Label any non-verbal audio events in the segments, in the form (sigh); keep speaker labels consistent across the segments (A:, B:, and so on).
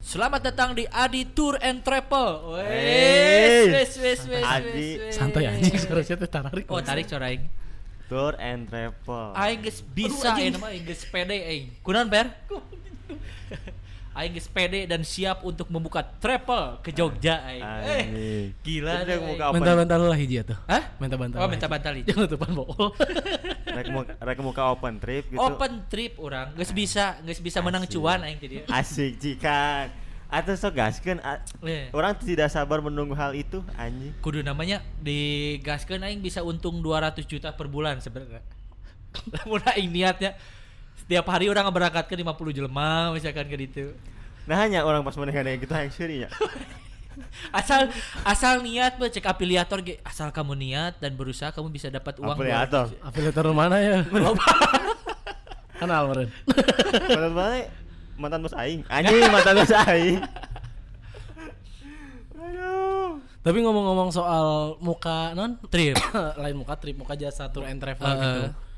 A: Selamat datang di Adi Tour and Travel. Wes, wes, wes, wes,
B: Adi.
C: Santai anjing harusnya teh tarik.
A: Oh, tarik suara aing.
B: Tour and travel.
A: Aing geus bisa ini mah geus pede aing. Kunaon, Ber? (laughs) Aing geus pede dan siap untuk membuka travel ke Jogja aing. Eh, gila deh,
B: apa?
C: Minta bantal lah hiji atuh.
A: Hah?
C: Minta bantal.
A: Oh, minta bantal hiji.
C: Jangan tutupan bokol. (laughs)
B: Rek mau rek mau ke open trip gitu.
A: Open trip orang, geus bisa, geus bisa menang
B: Asik.
A: cuan aing jadi.
B: Asik jika atau sok gaskeun
A: Eh.
B: orang tidak sabar menunggu hal itu anjing.
A: kudu namanya digaskeun aing bisa untung 200 juta per bulan sebenarnya. (laughs) Lamun aing niatnya setiap hari orang berangkatkan 50 jelema misalkan ke ditu.
B: Nah hanya orang pas mana kayak gitu yang seri ya.
A: Asal asal niat cek afiliator ge asal kamu niat dan berusaha kamu bisa dapat uang
B: Afiliator.
C: Afiliator mana ya? (laughs) Kenal meren.
B: Mantan mana? Mantan bos aing. Anjing mantan bos aing. Aduh.
C: Tapi ngomong-ngomong soal muka non
A: Trip. (coughs)
C: lain muka trip, muka jasa tour and travel
A: Heeh.
C: gitu.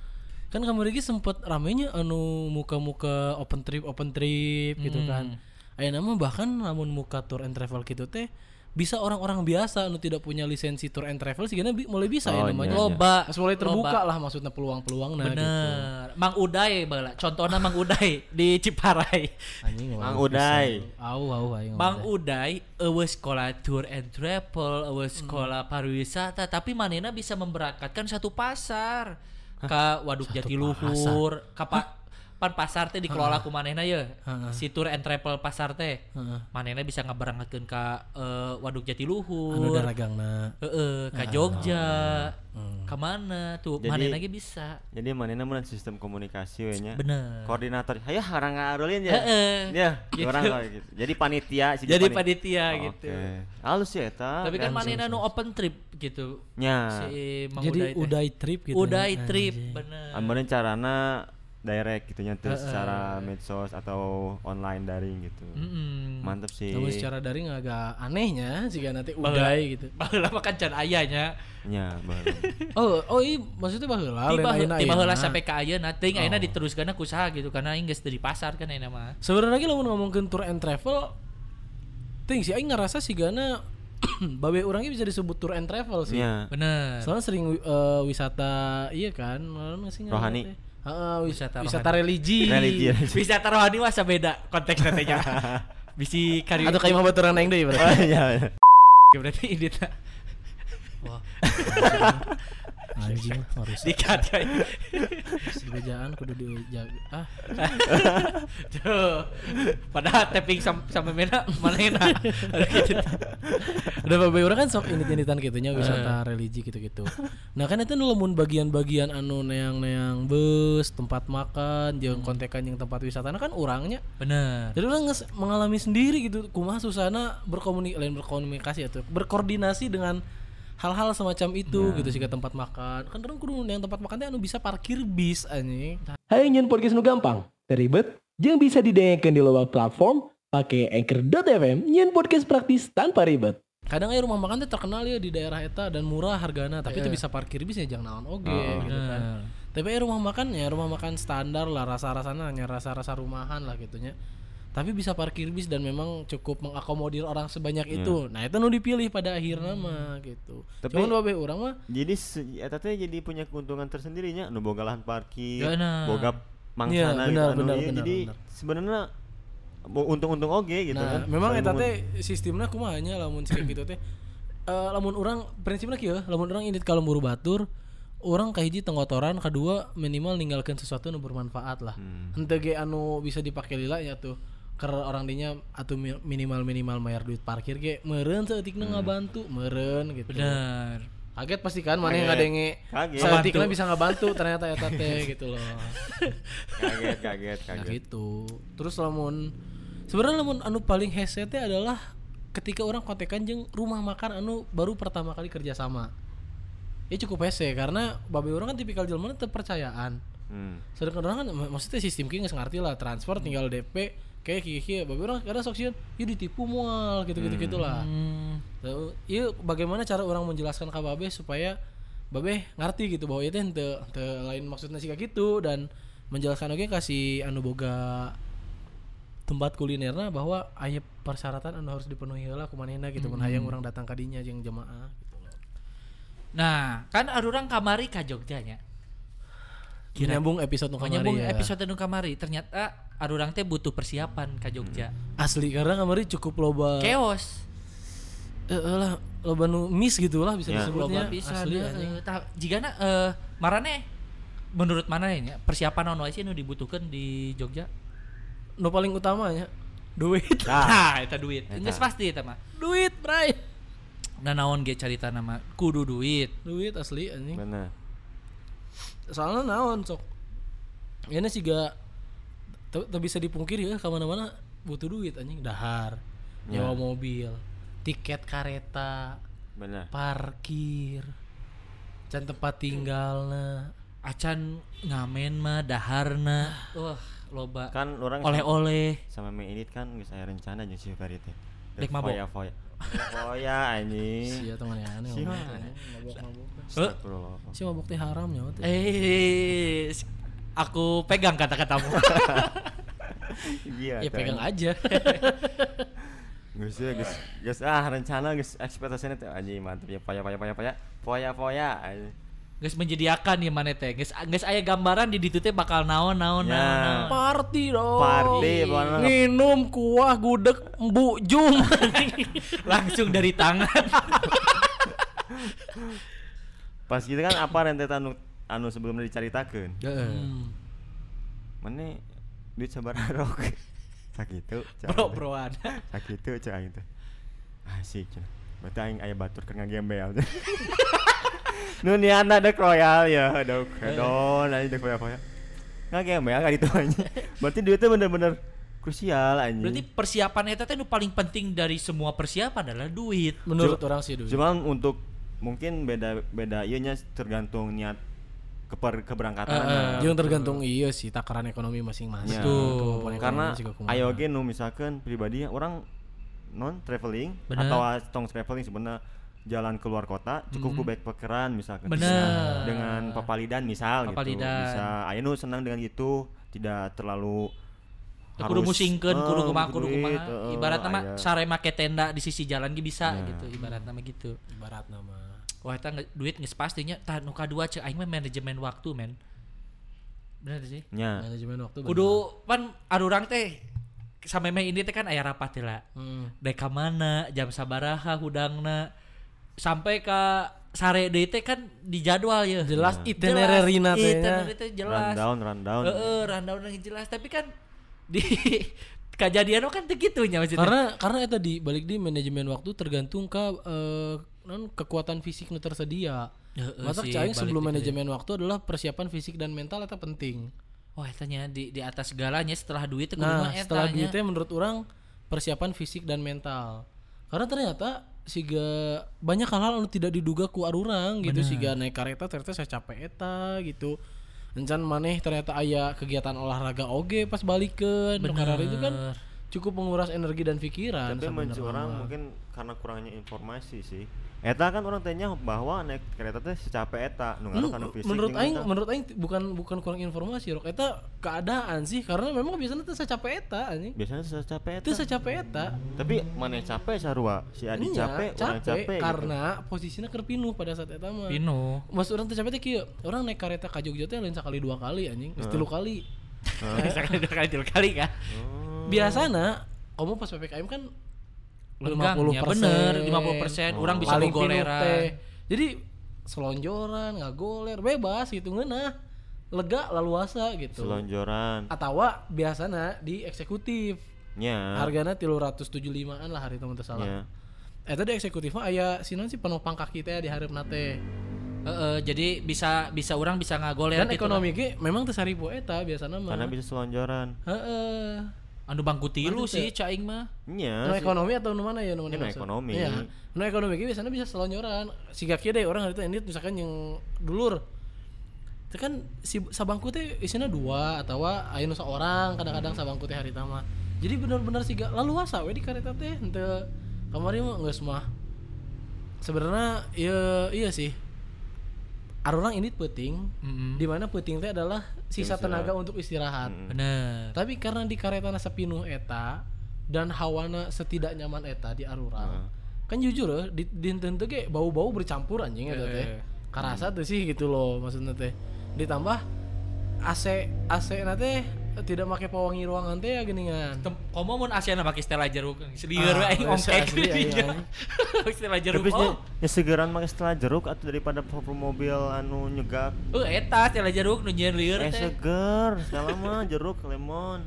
C: Kan kamu lagi sempet ramenya anu muka-muka open trip, open trip gitu
A: Hmm.
C: kan. Aya nama bahkan namun muka tour and travel gitu teh bisa orang-orang biasa anu tidak punya lisensi tour and travel sih bi mulai bisa
B: Oh,
C: ya namanya.
B: iya, iya.
A: Loba.
C: Mulai terbuka
A: Loba.
C: lah maksudnya peluang-peluang nah gitu.
A: Bener. Mang Uday bala. Contohnya Mang Uday (laughs) di Ciparai.
C: Anjing
B: Mang Uday.
C: Au au aing.
A: Mang Uday eueuh sekolah tour and travel, eueuh sekolah pariwisata, tapi manena bisa memberangkatkan satu pasar ke Waduk Jatiluhur, ka pa- pan pasar teh dikelola ku manehna ya. Si tour and travel pasar teh.
C: Heeh.
A: Manehna bisa ngaberangkeun ka eh, Waduk
C: Anu
A: Jatiluhur.
C: daragangna.
A: Heeh, ka Jogja. Ka mana tuh? Manehna ge bisa.
B: Jadi manehna mun sistem komunikasi we nya.
A: Bener.
B: Koordinator. Hayo harang ngarulin ya.
A: Heeh.
B: Ya,
A: Gitu.
B: orang gitu. Jadi panitia (laughs) si
A: Jadi
B: pani-
A: panitia
B: Oh,
A: gitu.
B: Oke. Halus ya eta.
A: Tapi kan manehna nu open trip gitu.
B: nya.
A: Si
C: Jadi uday trip gitu. Ya.
A: trip
C: Anjing.
A: bener.
B: Ambeun carana direct gitu nya teu
A: Heeh.
B: secara medsos atau online daring gitu.
A: Mm-mm.
B: Mantep sih.
C: Namun secara daring agak anehnya jika nanti uday gitu.
A: Baheula mah kan can ayahnya.
B: Nya, baru. (laughs)
C: Oh, oh iya maksudnya baheula
A: Tiba
C: lain
A: tiba heula sampai ke ayeuna teuing
C: Oh.
A: ayeuna diteruskeun ku saha gitu karena aing geus dari pasar kan ayeuna mah.
C: Sebenarnya lagi lamun ngomongkeun tour and travel ting sih aing ngerasa sih gana (clears throat) babe orangnya bisa disebut tour and travel sih.
B: Nya.
A: Bener.
C: Soalnya sering eh, wisata iya kan, sih ngaranna
B: Rohani.
C: Heeh,
A: Wisata
C: wisata,
A: rohani.
C: religi.
B: Religi.
A: Wisata rohani mah beda konteks nantinya. (laughs) Bisi kari
C: Atau kayak mah baturan aing deui
B: Oh,
C: berarti.
B: iya.
A: berarti ini tah. (laughs)
C: Anjing (laughs) harus
A: Dikat kayak.
C: sebejaan kudu dijaga. Ah, (laughs)
A: Tuh. Padahal tapping sam sampai mana mana enak. Gitu. (laughs)
C: Udah babe orang kan sok ini-initan gitunya wisata religi gitu-gitu. Nah kan itu nu lamun bagian-bagian anu neang-neang bus, tempat makan, jeung kontekan yang tempat wisata kan orangnya.
A: Bener.
C: Jadi orang mengalami sendiri gitu. Kumaha susana berkomunikasi lain berkomunikasi atau berkoordinasi dengan hal-hal semacam itu gitu sih ke tempat makan. Kan orang kudu yang tempat makan teh anu bisa parkir bis anjing.
D: Hai nyen podcast nu gampang, teribet, jeung bisa didengarkan di loba platform pakai Anchor.fm nyen podcast praktis tanpa ribet.
C: Kadang ya rumah makan teh terkenal ya di daerah eta dan murah hargana, tapi itu
A: Iya.
C: bisa parkir bis ya jangan naon oge
B: Oh,
C: gitu kan.
A: Bener.
C: Tapi rumah makan ya rumah makan standar lah rasa-rasanya hanya rasa-rasa rumahan lah gitunya. Tapi bisa parkir bis dan memang cukup mengakomodir orang sebanyak itu. Nah, itu nu dipilih pada akhirnya mah gitu.
B: Tapi-
C: Cuman babe orang mah
B: Jadi eta teh jadi punya keuntungan tersendirinya nu boga lahan parkir,
A: Bener.
B: boga
C: Iya,
B: mangsana
C: benar,
B: gitu anu
C: benar,
B: ieu.
C: benar,
B: Jadi
C: benar.
B: sebenarnya untung-untung oge gitu
C: nah,
B: kan.
C: memang eta teh sistemnya kumaha nya lamun sih gitu teh. (coughs) Eh, lamun orang prinsipnya kieu, lamun orang indit kalau buru batur orang kahiji tenggotoran kedua minimal ninggalkan sesuatu nu bermanfaat lah
B: Hmm.
C: anu bisa dipakai lila ya tuh ker orang dinya atau minimal minimal mayar duit parkir ge meureun saeutikna
B: Hmm.
C: ngabantu meureun gitu
A: Bener.
C: kaget pasti kan mana yang
B: Kaget.
C: ngadenge
B: Kaget.
C: saeutikna bisa ngabantu ternyata eta teh gitu loh (laughs)
B: kaget kaget
C: Nah
B: kaget.
C: gitu. Terus lamun sebenarnya lamun anu paling hese teh adalah ketika orang kontekan jeung rumah makan anu baru pertama kali kerja sama ya cukup hese karena babe orang kan tipikal jelema teu percayaan
B: Hmm.
C: sedangkan orang kan mak- maksudnya sistem kieu geus ngarti lah transfer tinggal DP kayak kieu kieu babe orang kadang sok sieun ieu ditipu moal gitu-gitu gitulah
A: Hmm.
C: Tuh, Iya bagaimana cara orang menjelaskan ke babe supaya babe ngerti gitu bahwa itu ente lain maksudnya sih kayak gitu dan menjelaskan oke kasih anu boga tempat kulinerna bahwa aya persyaratan anu harus dipenuhi lah kumanehna gitu mun hayang orang datang ka dinya jeung jemaah gitu loh.
A: Nah, kan arurang kamari ka Jogja nya. Kira-
C: Nyambung episode nu kamari
A: Menyambung
C: ya.
A: episode nu kamari ternyata arurang teh butuh persiapan ka Jogja.
C: asli karena kamari cukup loba eh
A: Chaos.
C: eh, lah loba nu miss gitu lah bisa
B: Ya.
C: disebutnya
A: Loba pisan.
C: asli anjing.
A: tah, jigana eh marane menurut mana ya persiapan naon wae sih nu dibutuhkan di Jogja?
C: nu paling utamanya duit (laughs)
A: Nah, eta duit.
B: Eta.
A: Geus pasti eta mah.
C: duit bray
A: Nah, naon ge carita nama kudu duit.
C: duit asli anjing
B: Bener.
C: soalnya naon sok ini sih gak tuh bisa dipungkiri ya ke mana-mana butuh duit anjing dahar nyewa mobil tiket kereta
B: Bener.
C: parkir can tempat tinggal
A: Acan ngamen mah daharna. Wah, loba.
B: Kan orang
A: Oleh-oleh.
B: sama Mei ini kan geus aya rencana jeung si Ferry teh.
A: Dek mabok.
B: Foya foya. Foya anjing.
C: Sia teman ya aneh
B: Sia.
C: mabok teh. mabok mabok
B: Astagfirullah.
C: si mabok teh haram ya teh
A: Eh, aku pegang kata-katamu. (laughs)
B: Iya.
C: ya pegang aja (laughs)
B: Geus ya geus geus ah rencana geus ekspektasinya teh anjing mantep ya foya foya foya foya. Foya foya anjing.
A: Geus menyediakan ya mana teh. Geus geus aya gambaran di ditu teh bakal naon naon
B: Ya.
A: naon. naon.
C: party dong
B: Party, pokoknya.
C: minum kuah gudeg embu jum (laughs)
A: Langsung dari tangan.
B: Pas gitu kan apa rentetan anu, sebelumnya dicaritakeun.
C: Hmm.
B: Mana duit sabararok. (laughs) Sakitu. cak.
A: Bro-broan. (laughs)
B: Sakitu cak aing teh. Asik cenah. Berarti aing aya batur keur ngagembel. (laughs) Nu niatna dek royal ya, dok. Hedon anjing dek foya-foya. Ngagembel ka ditu anjing. Berarti duitnya bener-bener krusial anjing.
A: Berarti persiapan eta teh nu paling penting dari semua persiapan adalah duit.
C: menurut orang sih duit
B: Cuman untuk mungkin beda beda ieu nya tergantung niat keper keberangkatan.
C: yang tergantung iya sih takaran ekonomi masing-masing
B: Ya.
C: Kemampuan
B: Karena
C: kumaha.
B: ayo ge nu misalkan pribadi orang non traveling
A: Bener.
B: atau tong traveling sebenarnya jalan keluar kota cukup ku backpackeran misalkan
A: Bener.
B: Bisa dengan papalidan misal gitu
A: Papalidan.
B: bisa ayo nu senang dengan gitu tidak terlalu
A: kudu musingkeun,
B: eh,
A: kudu kumaha
B: butuh
A: kudu kumaha.
B: eh,
A: Ibaratna mah sare make tenda di sisi jalan ge bisa
B: Ya.
A: gitu. Ibaratna mah gitu.
C: ibarat nama
A: Wah, eta duit geus pastinya tah nu kadua cek aing mah manajemen waktu men. Bener sih.
B: nya
C: manajemen waktu
A: Kudu pan arurang teh sampai meh ini teh kan aya rapat teh lah.
C: Hmm.
A: Dek ka mana, jam sabaraha hudangna sampai ka sare deui teh kan dijadwal ya.
C: jelas itinerary-na teh nya.
A: Itinerary teh jelas.
B: rundown rundown
A: Heeh, rundown yang jelas tapi kan di (laughs) kejadian kan teu kitu nya maksudnya.
C: karena karena itu di balik di manajemen waktu tergantung ke eh, non kekuatan fisik nu tersedia.
A: Heeh
C: masa
A: sih,
C: cahing
A: balik
C: sebelum
A: gitu ya.
C: manajemen waktu adalah persiapan fisik dan mental itu penting.
A: Wah, tanya di di atas segalanya setelah duit kudu
C: nah
A: mah eta
C: setelah
A: nya.
C: duitnya menurut orang persiapan fisik dan mental. Karena ternyata siga banyak hal-hal anu tidak diduga ku arurang gitu. Siga naik kereta ternyata saya capek eta gitu. Encan maneh ternyata aya kegiatan olahraga oge pas balikeun karena itu kan cukup menguras energi dan pikiran
B: tapi menurut orang mungkin karena kurangnya informasi sih eta kan orang tanya bahwa naik kereta teh secapek eta nu ngaruh kana fisik
C: menurut aing menurut aing bukan bukan kurang informasi rok. Eta keadaan sih karena memang biasanya teh capek eta anjing.
B: Biasanya secapek eta.
C: Teu capek eta.
B: Tapi mana capek sarua? Si Adi
C: Nya,
B: capek orang capek gitu.
C: karena posisinya keur pinuh pada saat eta mah.
A: Pino.
C: Mas orang teh capek teh kieu orang naik kereta ka Jogja teh lain sekali dua kali anjing. Geus tilu kali.
A: Sekali (laughs) dua kali tiga kali kan.
B: Oh.
C: biasana kamu pas PPKM kan
A: Lenggangnya bener 50% orang bisa
C: Paling pinuh
A: gogoleran.
C: teh. jadi selonjoran nggak goler bebas gitu ngeunah lega laluasa gitu.
B: Selonjoran.
C: Atau biasanya di eksekutif.
B: Nya
C: harganya tilu ratus tujuh limaan lah hari teman salah.
B: Nya
C: eh tadi eksekutif mah aya sinon sih penopang kaki teh di hareup nate
A: Heeh, jadi bisa bisa orang bisa ngagoler
C: dan
A: gitu
C: ekonomi ge memang teu saribu eta biasana mah.
B: Karena bisa selonjoran.
C: Heeh
A: Anu bangku tilu sih cak aing mah.
B: Nya.
C: Nu
B: sih.
C: ekonomi atau nu mana ya nu mana
B: ekonomi.
C: Iya. Nu ekonomi ge biasanya bisa selonjoran. Siga kieu deh orang itu ini misalkan yang dulur. Itu kan si sabangku teh isinya dua atau aya nu seorang kadang-kadang sabangku teh harita mah. Jadi bener-bener siga laluasa we di kareta teh henteu kamari mah geus mah. Sebenarnya iya iya sih. Arurang ini penting,
A: Mm-mm.
C: di mana penting teh adalah sisa
B: Istirahat.
C: tenaga untuk istirahat.
B: Mm.
A: Bener.
C: Tapi karena di karetana sepinuh eta dan hawana setidak nyaman eta di Arurang. Kan jujur ya, di di henteu ge bau-bau bercampur anjing eta teh.
A: Eh.
C: Karasa tuh sih gitu loh maksudnya teh. Ditambah AC AC na teh tidak pakai pewangi ruangan teh ya geningan.
A: Komo mun Asiana pakai Stella jeruk selieur
C: Ah,
A: we aing ongkek dinya. Stella jeruk.
B: Tapi
A: Oh,
B: ya segeran make setelah jeruk atau daripada parfum mobil anu nyegak.
A: oh eta Stella jeruk nu nyieun lieur
B: Eh
A: teh.
B: seger, mah (laughs) jeruk lemon.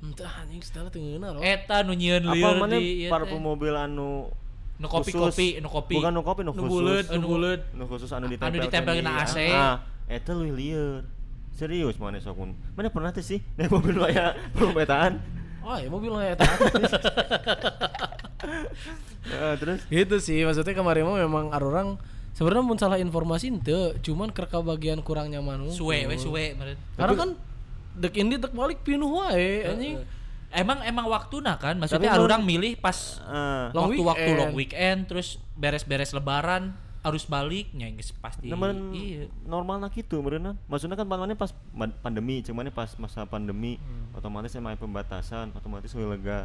C: Entah anjing setelah tengeuna loh.
A: Eta nu nyieun
B: Apa
A: lieur
B: mana
A: di ieu
B: parfum
A: teh.
B: mobil anu
A: Nu kopi
B: khusus?
A: kopi, nu kopi.
B: Bukan nu kopi, nu
C: Nu
B: khusus.
C: nu
A: Anu-
C: buleut.
B: Nu khusus anu
A: Anu
B: ditempel
A: ditempelkeun na AC.
B: Ah, eta leuwih lieur. Serius mana sok mun. Mana pernah teh sih naik mobil (laughs) aya perumpetaan.
C: Oh, ya mobil eta. (laughs)
B: Eh, terus
C: gitu sih maksudnya kemarin mah memang arurang sebenarnya mun salah informasi ente cuman kerka bagian kurang nyaman.
A: Suwe we suwe
C: karena kan dek ini dek balik pinuh wae anjing
A: Emang emang waktuna kan,
B: Tapi
A: maksudnya orang milih pas
B: eh
C: Long
A: waktu-waktu long weekend terus beres-beres lebaran harus baliknya geus pasti.
B: Namun
A: Iya.
B: normal nak gitu meureunan. Maksudnya kan mana pas pandemi, cuman pas masa pandemi
A: Hmm.
B: otomatis emang aya pembatasan, otomatis lebih lega.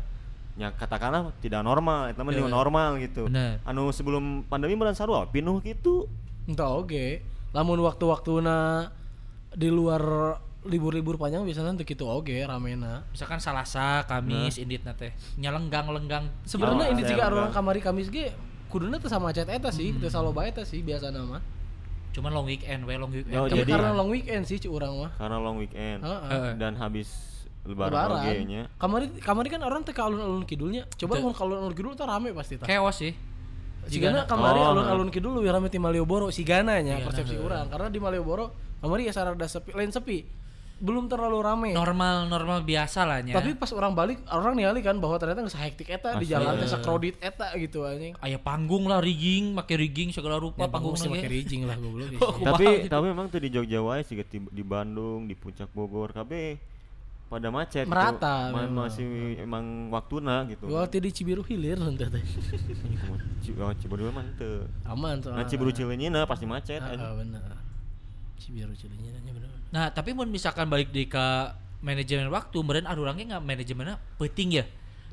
B: Ya katakanlah tidak normal, itu mah
A: Iya.
B: normal gitu.
A: Bener.
B: Anu sebelum pandemi bulan sarua pinuh gitu.
C: entah oke lamun waktu-waktu na di luar libur-libur panjang biasanya untuk gitu oke ramena
A: Misalkan Salasa, Kamis, Indit teh. Nyalenggang-lenggang.
C: sebenarnya
B: Oh,
C: ini
B: saya
C: juga
B: enggak.
C: orang kamari kamis ge kuduna teh sama cet eta sih teu saloba eta sih biasa nama.
A: Cuman long weekend, we long weekend.
B: Oh, jadi-
C: karena long weekend sih ci urang mah.
B: Karena long weekend.
C: Heeh.
A: Heeh.
B: dan habis lebaran,
C: lebaran.
B: nya.
C: kamari kamari kan orang teh ke alun-alun kidulnya. Coba mun alun-alun kidul tuh rame pasti tah.
A: Chaos sih.
C: Sigana
A: Jigana-
C: kamari
B: Oh,
C: alun-alun kidul lebih rame ti Malioboro sigana nya
A: Sigana,
C: persepsi urang. Karena di Malioboro kamari ya sarada sepi lain sepi belum terlalu rame
A: Normal normal biasa lah nya.
C: tapi pas orang balik orang ningali kan bahwa ternyata nggak hektik eta di
B: Asli.
C: jalan teh sakrodit eta gitu anjing
A: aya panggung lah rigging, make rigging segala rupa
C: Ya, panggung sih pakai rijing lah goblok ya.
A: Oh,
B: Tapi
A: kumaha gitu.
B: tapi memang tuh di Jogja wae sih di, di Bandung, di Puncak Bogor, KB pada macet gitu.
C: Merata
B: Ma-
C: memang.
B: masih emang waktuna gitu.
C: Gua waktu di Cibiru hilir nanti teh.
B: Oh, Cibiru mah teu.
C: Aman soalnya.
B: Nah Cibiru Cileunyeuna pasti macet.
C: Ah,
B: anjing.
C: ah, bener. Cibiru bener.
A: Nah, tapi mun misalkan balik di ke manajemen waktu, meureun arurangnya nggak manajemennya penting ya.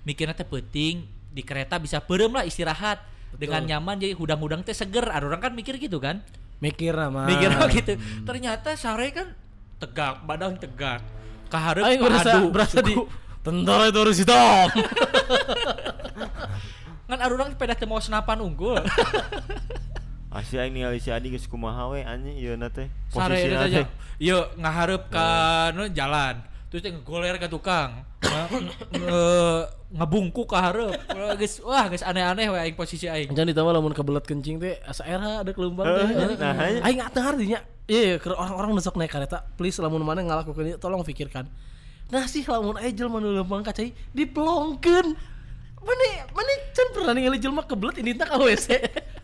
A: Mikirnya teh penting di kereta bisa perem lah istirahat dengan nyaman jadi hudang-hudang teh seger. Arurang kan mikir gitu kan?
C: Mikir nama.
A: Mikirnya (laughs) gitu. Ternyata sare kan tegak, badan tegak. Kaharep
C: Aing berasa
A: padu,
C: berasa di tentara itu harus (laughs) hitam.
A: kan arurang peda teu mau senapan unggul. (laughs)
B: Asia ini si Adi geus kumaha we anjing ieu na teh. Posisina
A: aja.
B: teh.
A: Yuk ngaharep ka nu jalan. Terus teh ngegoler ka tukang. Nge- nge- ngebungkuk ka hareup. Wah, Geus wah geus aneh-aneh we aing posisi aing.
C: Jangan ditambah lamun kebelet kencing teh asa era ada kelembang
B: Eh,
C: teh.
B: nah, hanya.
C: Aing nggak artinya. Iya, ke orang-orang besok naik kereta, please lamun mana ngalakukan itu tolong pikirkan. Nah sih lamun aya jelema nu leumpang kacai diplongkeun. Mana mana can pernah ningali jelema kebelet ini teh ka WC.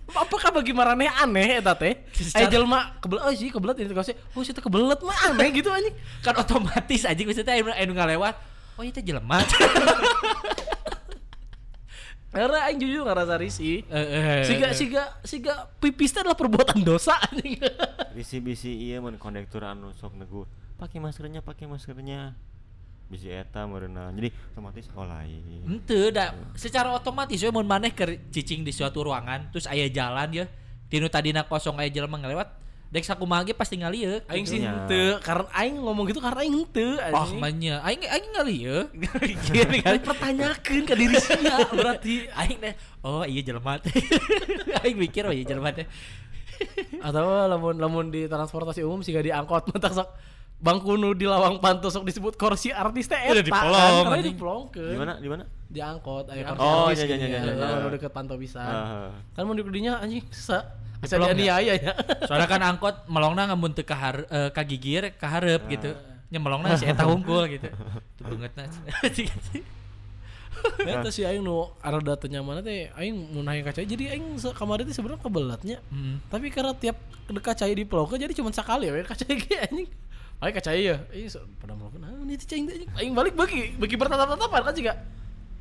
C: Apakah bagi marane aneh eta teh? Aya jelema kebelet oh sih kebelet ini WC. Oh sih teh kebelet mah aneh gitu anjing.
A: Kan otomatis aja maksudnya anu anu ngalewat. Oh itu jelema. (laughs)
C: Karena aing jujur ngerasa risih.
A: Eh, eh,
C: Siga
A: eh.
C: siga siga pipis teh adalah perbuatan dosa anjing.
B: Bisi-bisi iya mun kondektur anu sok negur. Pakai maskernya, pakai maskernya. Bisi eta meureunna. Jadi otomatis oh lain.
A: Henteu da secara otomatis we mun maneh keur cicing di suatu ruangan terus aya jalan ya. Tinu tadina kosong aya jelema ngalewat. Dek sakumaha ge pasti ngalieu.
C: Aing sih henteu karena aing ngomong gitu karena aing henteu
A: Oh,
C: anjing.
A: manya. Aing aing ngalieu. Gini kan.
C: pertanyakan ke diri sia berarti
A: aing teh oh iya jelema teh. (laughs) aing mikir oh iya jelema teh.
C: atau lamun lamun di transportasi umum sih gak diangkot mentak sok bangku nu di lawang panto sok disebut kursi artis teh
A: Udah
C: eta
A: dipelong,
C: kan
A: anjing.
C: diplongkeun
B: Di mana? Di mana?
C: diangkot aya
A: Diangkot.
C: kursi
B: Oh,
C: artis
B: iya, iya, iya,
C: ya,
B: iya, iya.
C: nu deket panto pisan
B: Ah.
C: kan mun di kudinya anjing sa bisa dianiaya ya
A: Soalnya kan (laughs) angkot melongna ngamun teu kahar eh, kagigir, kaharep gitu. Nyemelongna si eta hungkul gitu. (laughs) Itu bangetna. (laughs)
C: Eta si aing nu arada teu nyaman teh aing mun hayang kacai jadi aing kamari teh sebenarnya kebelatnya.
A: Hmm.
C: Tapi karena tiap kacai di pulau jadi cuma sekali we kacai ge anjing. Aing kacai ya. So- pada mau kenal ini teh cing anjing. Aing balik bagi bagi bertatap-tatapan kan juga.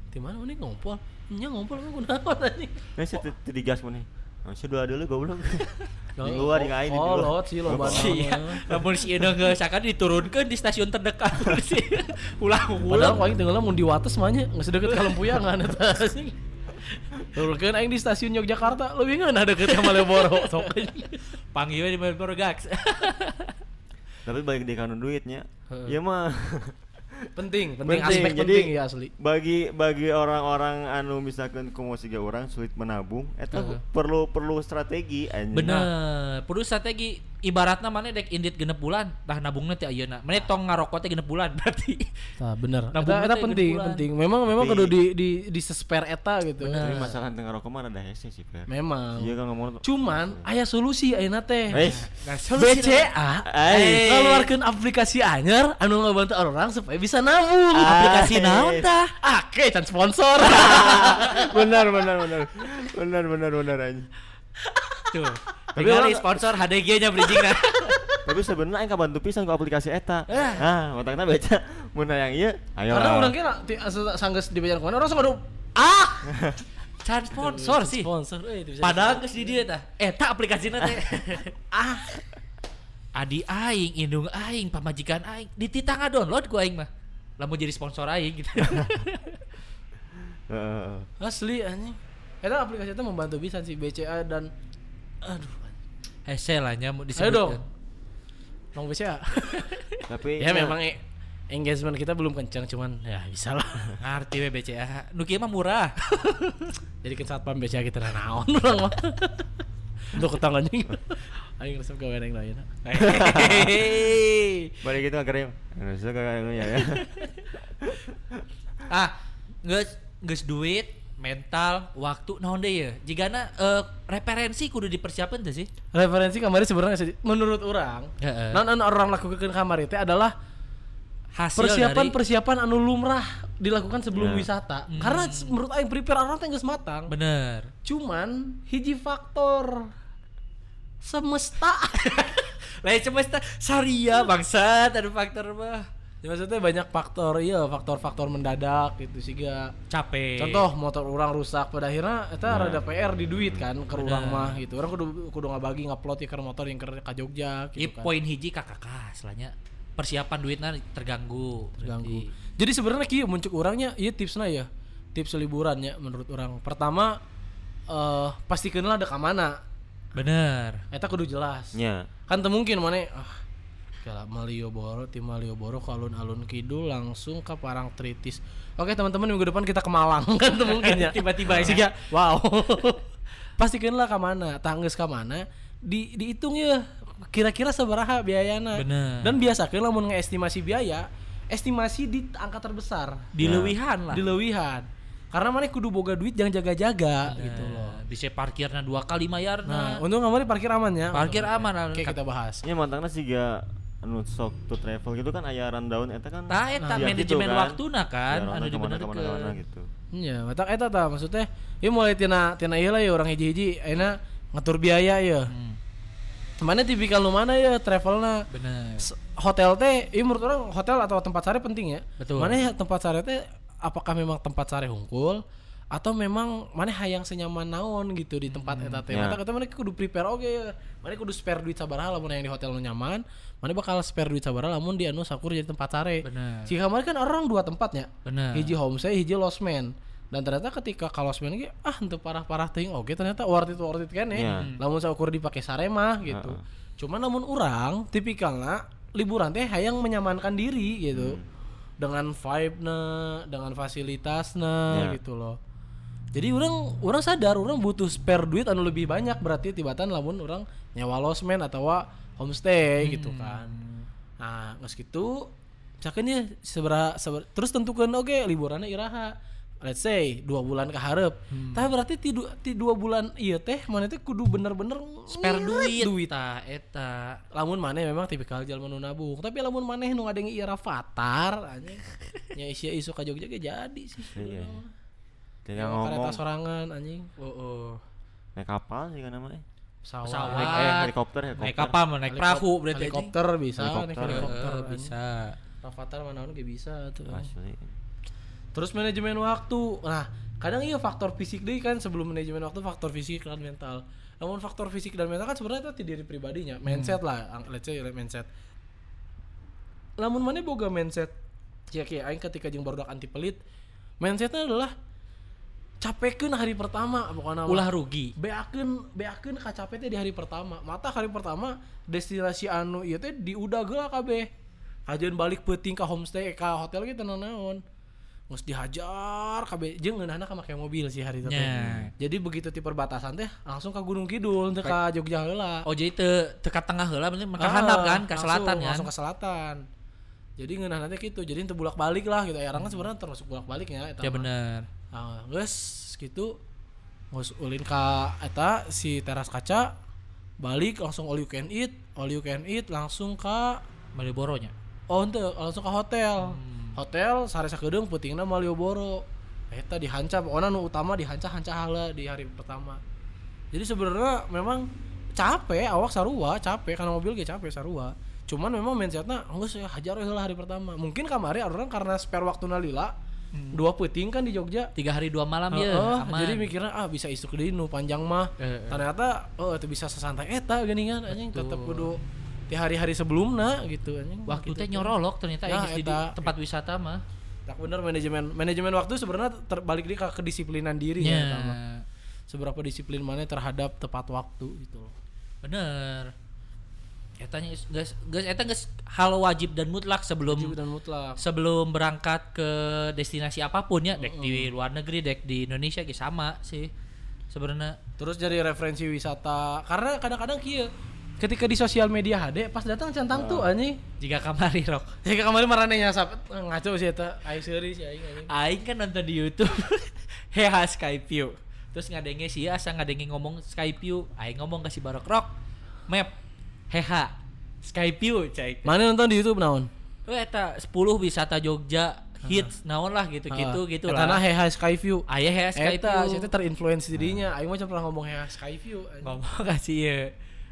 C: Di mana ini ngompol? Nya ngompol kan kunaon anjing.
B: Teu digas mun nih. Masih dua dulu goblok. (laughs) Di
C: Oh,
B: luar di aing di
C: Oh,
B: luar.
C: lot sih lo
A: Iya, namun si Eno nggak seakan diturunkan di stasiun terdekat (laughs) sih. Ulang
C: Padahal
A: ulang.
C: aing tenggelam mun di Wates mah nya geus deket ka Lempuyangan eta anjing. Turunkeun aing di stasiun Yogyakarta leuwih ngeunah deket ka Malioboro sok.
A: Panggilnya di Melbourne Gax. (laughs)
B: Tapi balik di kanun duitnya. Ya mah (laughs)
C: Penting, penting,
B: Penting,
C: aspek
B: jadi-
C: penting ya asli.
B: bagi bagi orang-orang anu misalkan kumaha siga orang sulit menabung eta
A: Heeh.
B: perlu perlu strategi anjing.
A: Bener, perlu strategi ibaratnya mana dek indit genep bulan, tah nabungnya teh ayeuna. Mana tong ngarokok teh genep bulan (laughs) berarti.
C: Nah, bener.
A: Nabung
C: Eta, eta penting, penting. Memang memang kudu di di di spare eta gitu.
B: Tapi masalah tengah rokok mah ada hese sih, Per.
C: Memang.
B: Iya kan ngomong
C: Cuman aya solusi ayeuna teh.
B: Eh,
C: BCA
B: Eh.
C: ngeluarkeun aplikasi anyar anu ngabantu orang supaya bisa nabung.
A: Aplikasi
B: Ah,
A: naon
B: eh.
A: tah?
C: Ake can sponsor. (laughs)
B: benar benar benar. Benar benar benar anjing.
A: Tuh.
B: Tapi orang-
A: sponsor HDG-nya bridging
B: Tapi sebenarnya aing kabantu pisan ku aplikasi eta.
C: Eh.
B: Nah, otakna baca mun hayang ieu, ayo.
C: Karena orang kira sanggeus di bagian ke mana orang suka ah (laughs)
A: Can sponsor sih.
C: sponsor eh, itu bisa
A: Padahal geus di dieu tah. Eta aplikasina teh. (laughs) ah. Adi aing, indung aing, pamajikan aing, dititang download ku aing mah. Lamun jadi sponsor aing gitu. (laughs)
B: Heeh.
C: asli anjing. Eta aplikasi itu membantu bisa sih BCA dan aduh.
A: Hese lah nya mau
C: Ayo
A: disebut.
C: dong. Long BCA. (laughs)
B: Tapi
C: ya memang e- engagement kita belum kencang cuman ya bisa lah. (laughs)
A: Ngerti we BCA. Nu kieu mah murah.
C: Jadi kan saat pam BCA kita naon orang mah. Untuk ketang anjing. Aing resep gawe yang lain.
B: Balik itu akhirnya Indonesia kagak anu ya ya. (laughs)
A: ah, geus geus duit, mental, waktu naon deui ya. Jigana eh, referensi kudu dipersiapkan tuh sih.
C: Referensi kamari sebenarnya menurut orang,
A: Heeh.
C: non anu orang lakukan kamari itu adalah
A: Hasil
C: persiapan
A: dari
C: persiapan anu lumrah dilakukan sebelum
B: Ya.
C: wisata. Karena s- menurut aing prepare orang teh geus matang.
A: bener.
C: Cuman hiji faktor semesta. (laughs)
A: Lain semesta saria bangsat ada faktor mah.
C: ya, maksudnya banyak faktor, iya faktor-faktor mendadak gitu sih ga.
A: Capek.
C: Contoh motor orang rusak pada akhirnya eta
B: Nah.
C: rada PR di duit kan ke orang mah gitu. Orang kudu kudu ngabagi ngupload ikan motor yang ke ka Jogja gitu kan.
A: poin hiji kakak selanya persiapan duitnya terganggu.
C: terganggu.
A: Berarti.
C: Jadi sebenarnya kieu muncul orangnya iya tipsnya ya. Tips liburannya menurut orang. Pertama eh pastikanlah ada ke mana.
A: Bener.
C: Eta kudu jelas.
B: Nya.
C: Kan teu mungkin mana ah kala Malioboro ti Malioboro ke alun-alun kidul langsung ke Parangtritis. Oke teman-teman minggu depan kita ke Malang (laughs) kan teu mungkin ya.
A: Tiba-tiba
C: Sih
A: ya.
C: ya. Wow. (laughs) Pastikanlah ke mana, tangges ke mana di dihitung ya kira-kira sabaraha biayana.
A: Bener.
C: Dan biasakeun lamun ngeestimasi biaya, estimasi di angka terbesar.
A: Di leuwihan lah.
C: Di leuwihan. Karena mana kudu boga duit jangan jaga-jaga gitu loh.
A: Nah, Bisa parkirnya dua kali bayar
C: Nah, untung kemarin parkir aman ya.
A: Parkir aman.
C: Oke, kita bahas.
B: Nya mantangna siga anu sok to travel gitu kan aya rundown eta kan.
A: Nah, eta
B: Iya,
A: manajemen
B: gitu kan.
A: waktuna kan,
B: Biar
A: anu
B: orang ke
A: mana,
B: gitu.
C: Iya, matak eta tah maksudnya ieu mulai tina tina ieu lah ya orang hiji-hiji ayeuna ngatur biaya ya.
A: Hmm,
C: Mana tipikal nu mana ya travelna
A: bener.
C: Hotel teh, ini menurut orang hotel atau tempat sare penting ya.
A: Betul.
C: Mana ya tempat sare teh apakah memang tempat sare hungkul atau memang mana hayang senyaman naon gitu di tempat eta teh.
B: Ya.
C: Mata kata mana kudu prepare oge ya. Mana kudu spare duit sabaraha lamun yang di hotel nu nyaman, mana bakal spare duit sabaraha lamun di anu sakur jadi tempat sare.
A: Bener.
C: Jika kemarin kan orang dua tempatnya.
A: Bener.
C: Hiji homestay, hiji losmen. Dan ternyata ketika kalau ge ah henteu parah-parah teuing oge ternyata worth it worth it kan
B: Ya.
C: Lamun saukur dipake sare mah gitu. Cuman namun orang tipikalnya liburan teh hayang menyamankan diri gitu. Dengan vibe-na, dengan fasilitasna
B: Ya.
C: gitu loh. Jadi orang orang sadar orang butuh spare duit anu lebih banyak berarti tibatan lamun orang nyawa losmen atau homestay gitu kan. Nah, geus kitu misalkan ya seberapa terus tentukan oke liburannya iraha let's say dua bulan ke hareup tapi berarti ti, du- ti dua bulan iya teh mana teh kudu bener-bener
A: spare
C: ngirit
A: duit. Ta eta.
C: Lamun mana memang tipikal jalma nu nabung. Tapi lamun mana nu ngadenge ieu fatar anjing. Nya isia isu ka Jogja ge jadi sih.
B: Iya. Tidak
C: Yang
B: ngomong.
C: kereta sorangan anjing.
A: Oh,
B: naik kapal sih kan namanya.
C: pesawat,
A: Pesawat.
B: Naik eh, helikopter helikopter.
A: naik kapal naik perahu berarti.
C: helikopter bisa
B: Helikopter.
C: helikopter
A: bisa.
C: Avatar mana ge bisa tuh.
B: Asli.
C: Terus manajemen waktu. Nah, kadang iya faktor fisik deh kan sebelum manajemen waktu faktor fisik dan mental. Namun faktor fisik dan mental kan sebenarnya itu di diri pribadinya, mindset lah, ang- let's say mindset. Lamun mana boga mindset ya kayak aing ketika jeung barudak anti pelit, mindsetnya adalah capekeun hari pertama pokoknya
A: ulah rugi
C: beakeun beakeun ka capek teh di hari pertama. Mata hari pertama destinasi anu ieu teh di udah geula kabeh. Kajian balik peuting ka homestay ka hotel gitu naon. Ngus dihajar jeung ngeunahna ka make mobil sih hari itu teh.
A: Nya.
C: Jadi begitu di perbatasan teh langsung ka Gunung Kidul teh ka Jogja heula.
A: oh jadi te teka tengah heula berarti
C: Ah,
A: handap kan ke
C: langsung-
A: selatan kan
C: Langsung ke selatan. Jadi ngeunah nanti gitu. Jadi itu bolak-balik lah gitu. Yarang kan sebenarnya termasuk bolak-baliknya eta
A: ya
C: mah.
A: bener
C: Ah, geus gitu. Ngus ulin ka eta si teras kaca balik langsung all you can eat, all you can eat langsung ka
A: Malioboro-nya
C: oh henteu langsung ke hotel. Hotel sare sakedeung peutingna Malioboro. Eta dihanca pokoknya nu utama dihanca hanca hala di hari pertama. Jadi sebenarnya memang capek awak sarua capek karena mobil ge capek sarua. Cuman memang mindsetnya geus ya hajar we heula hari pertama. Mungkin kamari orang karena spare waktu lila dua peuting kan di Jogja.
A: tiga hari dua malam ya
C: Heeh,
A: aman
C: jadi mikirnya ah bisa isuk deui nu panjang mah.
A: Eh, eh.
C: Ternyata oh itu bisa sesantai eta geuningan anjing tetep kudu di hari-hari sebelumna gitu anjing.
A: waktu
C: Gitu
A: teh nyorolok ternyata
C: Ya,
A: di tempat wisata mah
C: Tak bener manajemen manajemen waktu sebenarnya terbalik di ke kedisiplinan diri ya, mah.
A: ya
C: Seberapa disiplin mana terhadap tepat waktu gitu loh.
A: bener etanya guys guys eta geus hal wajib dan mutlak sebelum
C: Wajib dan mutlak.
A: sebelum berangkat ke destinasi apa pun ya dek di luar negeri dek di Indonesia ge sama sih sebenarnya
C: Terus jadi referensi wisata karena kadang-kadang kieu ketika di sosial media HD pas datang centang tuh anjing.
A: jika kamari rok (laughs)
C: Ya kemarin marane nyasap ngaco sih eta aing seuri sih aing anjing.
A: Aing kan nonton di YouTube. (laughs) Heha Skyview Terus ngadenge sih asa ngadenge ngomong Skyview Aing ngomong ke si Barok Rock Map Heha Skyview cai.
C: Mana nonton di YouTube naon?
A: Oh eta 10 wisata Jogja hits naon lah gitu-gitu gitu
C: Karena
A: lah.
C: Heha Skyview.
A: Aya Heha
C: Eta,
A: Skyview
C: saya terinfluence dirinya. Aing mah pernah ngomong Heha Skyview.
A: ngomong (laughs) kasih ya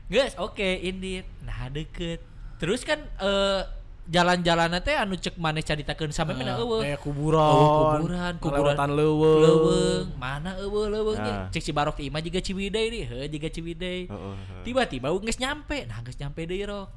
A: Guys oke indeed Nah deket. Terus kan eh jalan-jalan teh anu cek maneh caritakeun sampe mana eueuh?
C: Kayak kuburan,
A: Oh, kuburan, kuburan.
C: leuweung.
A: leuweung. Mana eueuh leuweungnya
B: Nah.
A: cek si barok imah juga ciwidey nih. Heuh juga ciwidey.
B: Heeh, heeh.
A: tiba-tiba geus nyampe. Nah geus nyampe deui rok.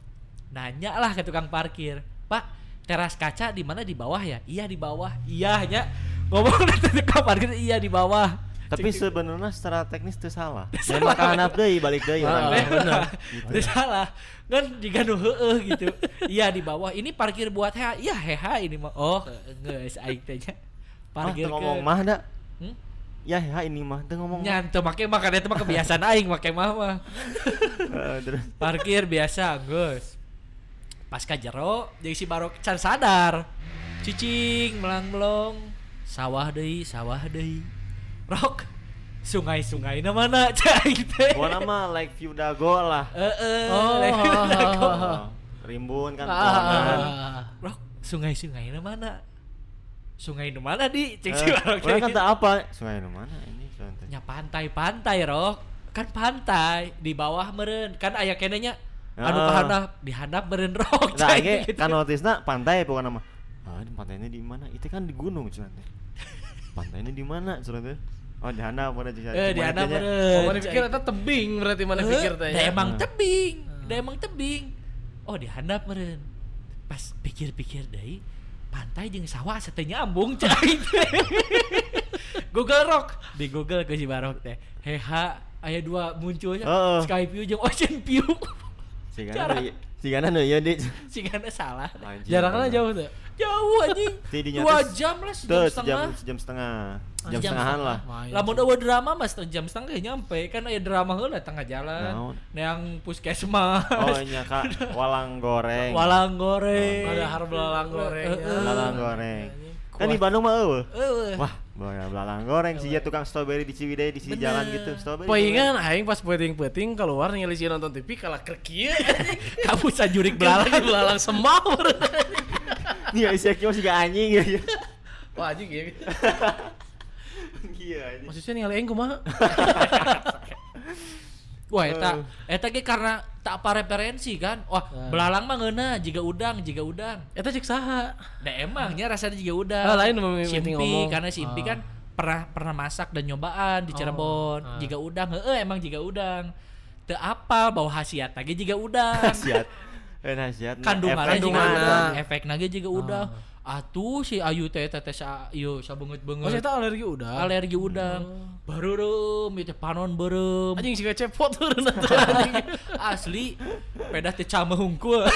A: Nanya lah ke tukang parkir. Pak teras kaca di mana? Di bawah ya? Iya di bawah. Iya nya. Ngomong (laughs) ke tukang parkir iya di bawah
B: Tapi sebenarnya secara teknis itu salah. Memang kahanap deui balik deui
C: Ah, bener.
A: Itu salah. Kan jika nu heueuh gitu. Iya di bawah. Ini parkir buat heha iya heha ini mah. Oh geus aing teh
B: Ah,
A: parkir
B: teu ngomong mah da.
A: Hmm?
B: Ya ya ini mah teu ngomong. mah.
A: nyanto make makanya itu mah kebiasaan aing make mah mah. Parkir biasa Gus pas jero jeung si barok can sadar. Cicing melang melong sawah deui sawah deui rok sungai-sungai na mana (laughs) cai teh
B: gua nama like view dago lah.
A: Heeh,
C: Oh,
A: like-
B: Oh, Rimbun kan.
C: Ah.
A: Rok, sungai-sungai na mana? Sungai nu mana di? Cek si
B: Eh,
A: barok
B: Orang kata apa? Sungai nu mana ini? Sungai
A: nya pantai-pantai rok kan pantai di bawah meren kan aya kenenya anu
B: Ah.
A: kahandap di handap meren rok
B: Nah,
A: gitu.
B: kan notisna pantai pokoknya nama. Ah, di pantainya di mana? Itu kan di gunung cuman. Pantainya di mana cuman? Oh, di handap mana sih?
A: eh di handap
C: Oh, mana pikir eta tebing berarti mana
A: Eh,
C: pikir teh.
A: da
C: ya?
A: emang
B: Hmm.
A: tebing da emang tebing oh di handap meren pas pikir-pikir deui pantai jeung sawah teh nyambung cai (laughs) Google Rock di Google ke si Barok teh heha aya dua munculnya
B: Heeh.
A: Sky View jeung Ocean View
B: nu sigana nu ieu di. (laughs)
A: Sigana salah
B: Anjing,
C: Jaraknya
B: bener.
C: jauh tuh.
A: jauh anjing dua jam lah sejam
B: Tuh,
A: setengah
B: sejam sejam setengah. Jam setengahan lah.
A: Lamun eueuh drama mas jam setengah ya nyampe kan aya drama heula tengah jalan
B: Naon?
A: yang puskesmas
B: Oh, nya Kak, walang goreng.
A: walang goreng
C: Ada har belalang goreng.
B: Walang goreng. Kan di Bandung mah eueuh.
A: Eueuh.
B: Wah, Boya belalang goreng sih ya tukang strawberry di Ciwidey di sini
A: Bener.
B: jalan gitu. Strawberry.
C: Poingan aing pas peuting-peuting keluar ningali si nonton TV kalah kerkieu. (laughs)
A: Kamu sajurik
C: Belalang
A: belalang.
C: belalang semawur. (laughs)
B: Iya isi aki masih gak anjing gitu.
C: Wah anjing ya. (laughs)
B: Iya anjing.
C: Maksudnya ningali aing kumaha?
A: Wah, eta eta ge karena tak apa referensi kan. Wah,
C: Nah.
A: belalang mah ngeuna jiga udang, jiga udang.
C: Eta cek saha?
A: Nah emangnya rasanya juga udah.
C: Ah, lain
A: Simpi
C: ngomong.
A: karena Simpi
C: Ah.
A: kan pernah pernah masak dan nyobaan di
C: Oh,
A: Cirebon.
C: ah.
A: Jika udang, heeh emang jika udang. Teu apa bau hasiat lagi jika udang.
B: Nasihat. Eh nasihat.
A: Kandungannya
B: efek
A: udang, efek lagi juga udang. Atuh si Ayu teh teh teh sa ieu sabeungeut
C: Oh, eta alergi udah.
A: alergi udang. Bareureum ieu teh panon beureum.
C: Anjing siga cepot (laughs) anjing.
A: Asli pedah teh cameh hungkul. (laughs)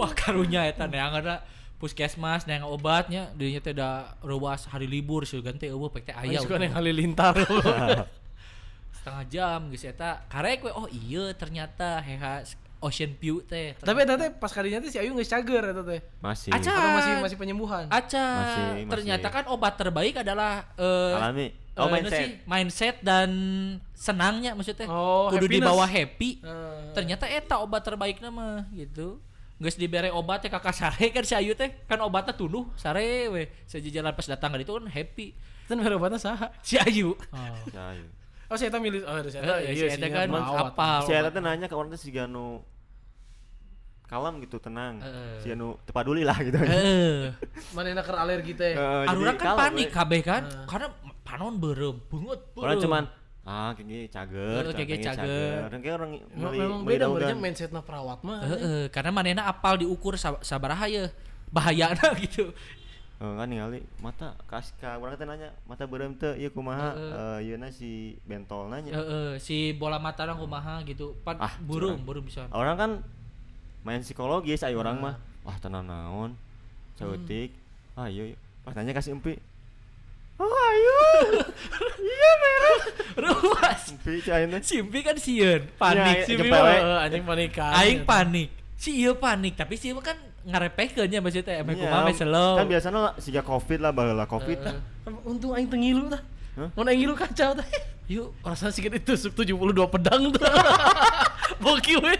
A: Wah karunya eta neangan puskesmas neangan obatnya dirinya teh da ruas hari libur sih ganti eueuh pek teh aya
C: suka yang halilintar. (laughs)
A: setengah jam geus eta karek we oh iya ternyata heha Ocean View teh
C: Tapi eta teh pas kalinya teh si Ayu geus cager eta teh.
B: Masih.
A: Aca.
C: Atau masih masih penyembuhan?
A: Aca
B: Masih, masih.
A: ternyata kan obat terbaik adalah eh,
B: Alami.
A: eh,
B: Oh
A: nu
B: mindset.
A: sih, mindset dan senangnya maksudnya
C: Oh,
A: kudu
C: happiness.
A: dibawa happy
C: Eh.
A: ternyata eta obat terbaik nama gitu Geus dibere obat teh kakak sare kan si Ayu teh kan obatnya tunduh sare we sejajaran pas datang itu kan happy
C: Itu mere obatna saha?
A: si Ayu
C: Oh.
B: Ya, iya.
C: Oh, si eta milih oh, si eta
A: Eh,
C: iya
A: si eta kan
C: merawat.
A: apal
B: Si Eta tuh nanya ke orang tuh si Gano kalem gitu tenang.
A: Heeh.
B: Si Anu tepaduli lah gitu.
A: Heeh.
C: Manehna keur alergi teh.
B: Jadi
A: orang kan panik kabeh kan
C: Heeh.
A: karena panon berem bungut
B: Orang cuman ah kayak gini cager,
A: Heeh, kayak cager.
B: Dan kayak orang
C: Memang beda berarti mindsetna perawat mah.
A: Heeh, karena manehna apal diukur sab sabaraha ya bahayana (laughs) gitu
B: Oh, kan ningali mata kaska urang teh nanya mata beureum teu ieu kumaha
A: Heeh.
B: eh ieu si bentol nanya.
A: Heeh, si bola mata orang kumaha gitu pan
B: Ah,
A: burung
B: curang.
A: burung bisa
B: Orang kan main psikologis ayo orang mah. Wah, tenang naon. Ceutik. Ah, iya, iya. Pas nanya kasih empi. Oh, (laughs) ayo. iya, merah.
A: ruas
B: Empi cai teh.
A: simpi kan sieun panik
B: Ya,
A: si.
C: Heeh, anjing panikan.
A: aing panik si iya panik tapi si kan ngarepehkeun nya maksudnya emang
B: Iya,
A: kumaha slow
B: Kan biasanya lah siga Covid lah baheula Covid tah.
C: Untung aing teu ngilu tah. Mun aing ngilu kacau tah.
A: yuk
C: Rasanya sikit ditusuk 72 pedang tuh. (laughs) Boki we.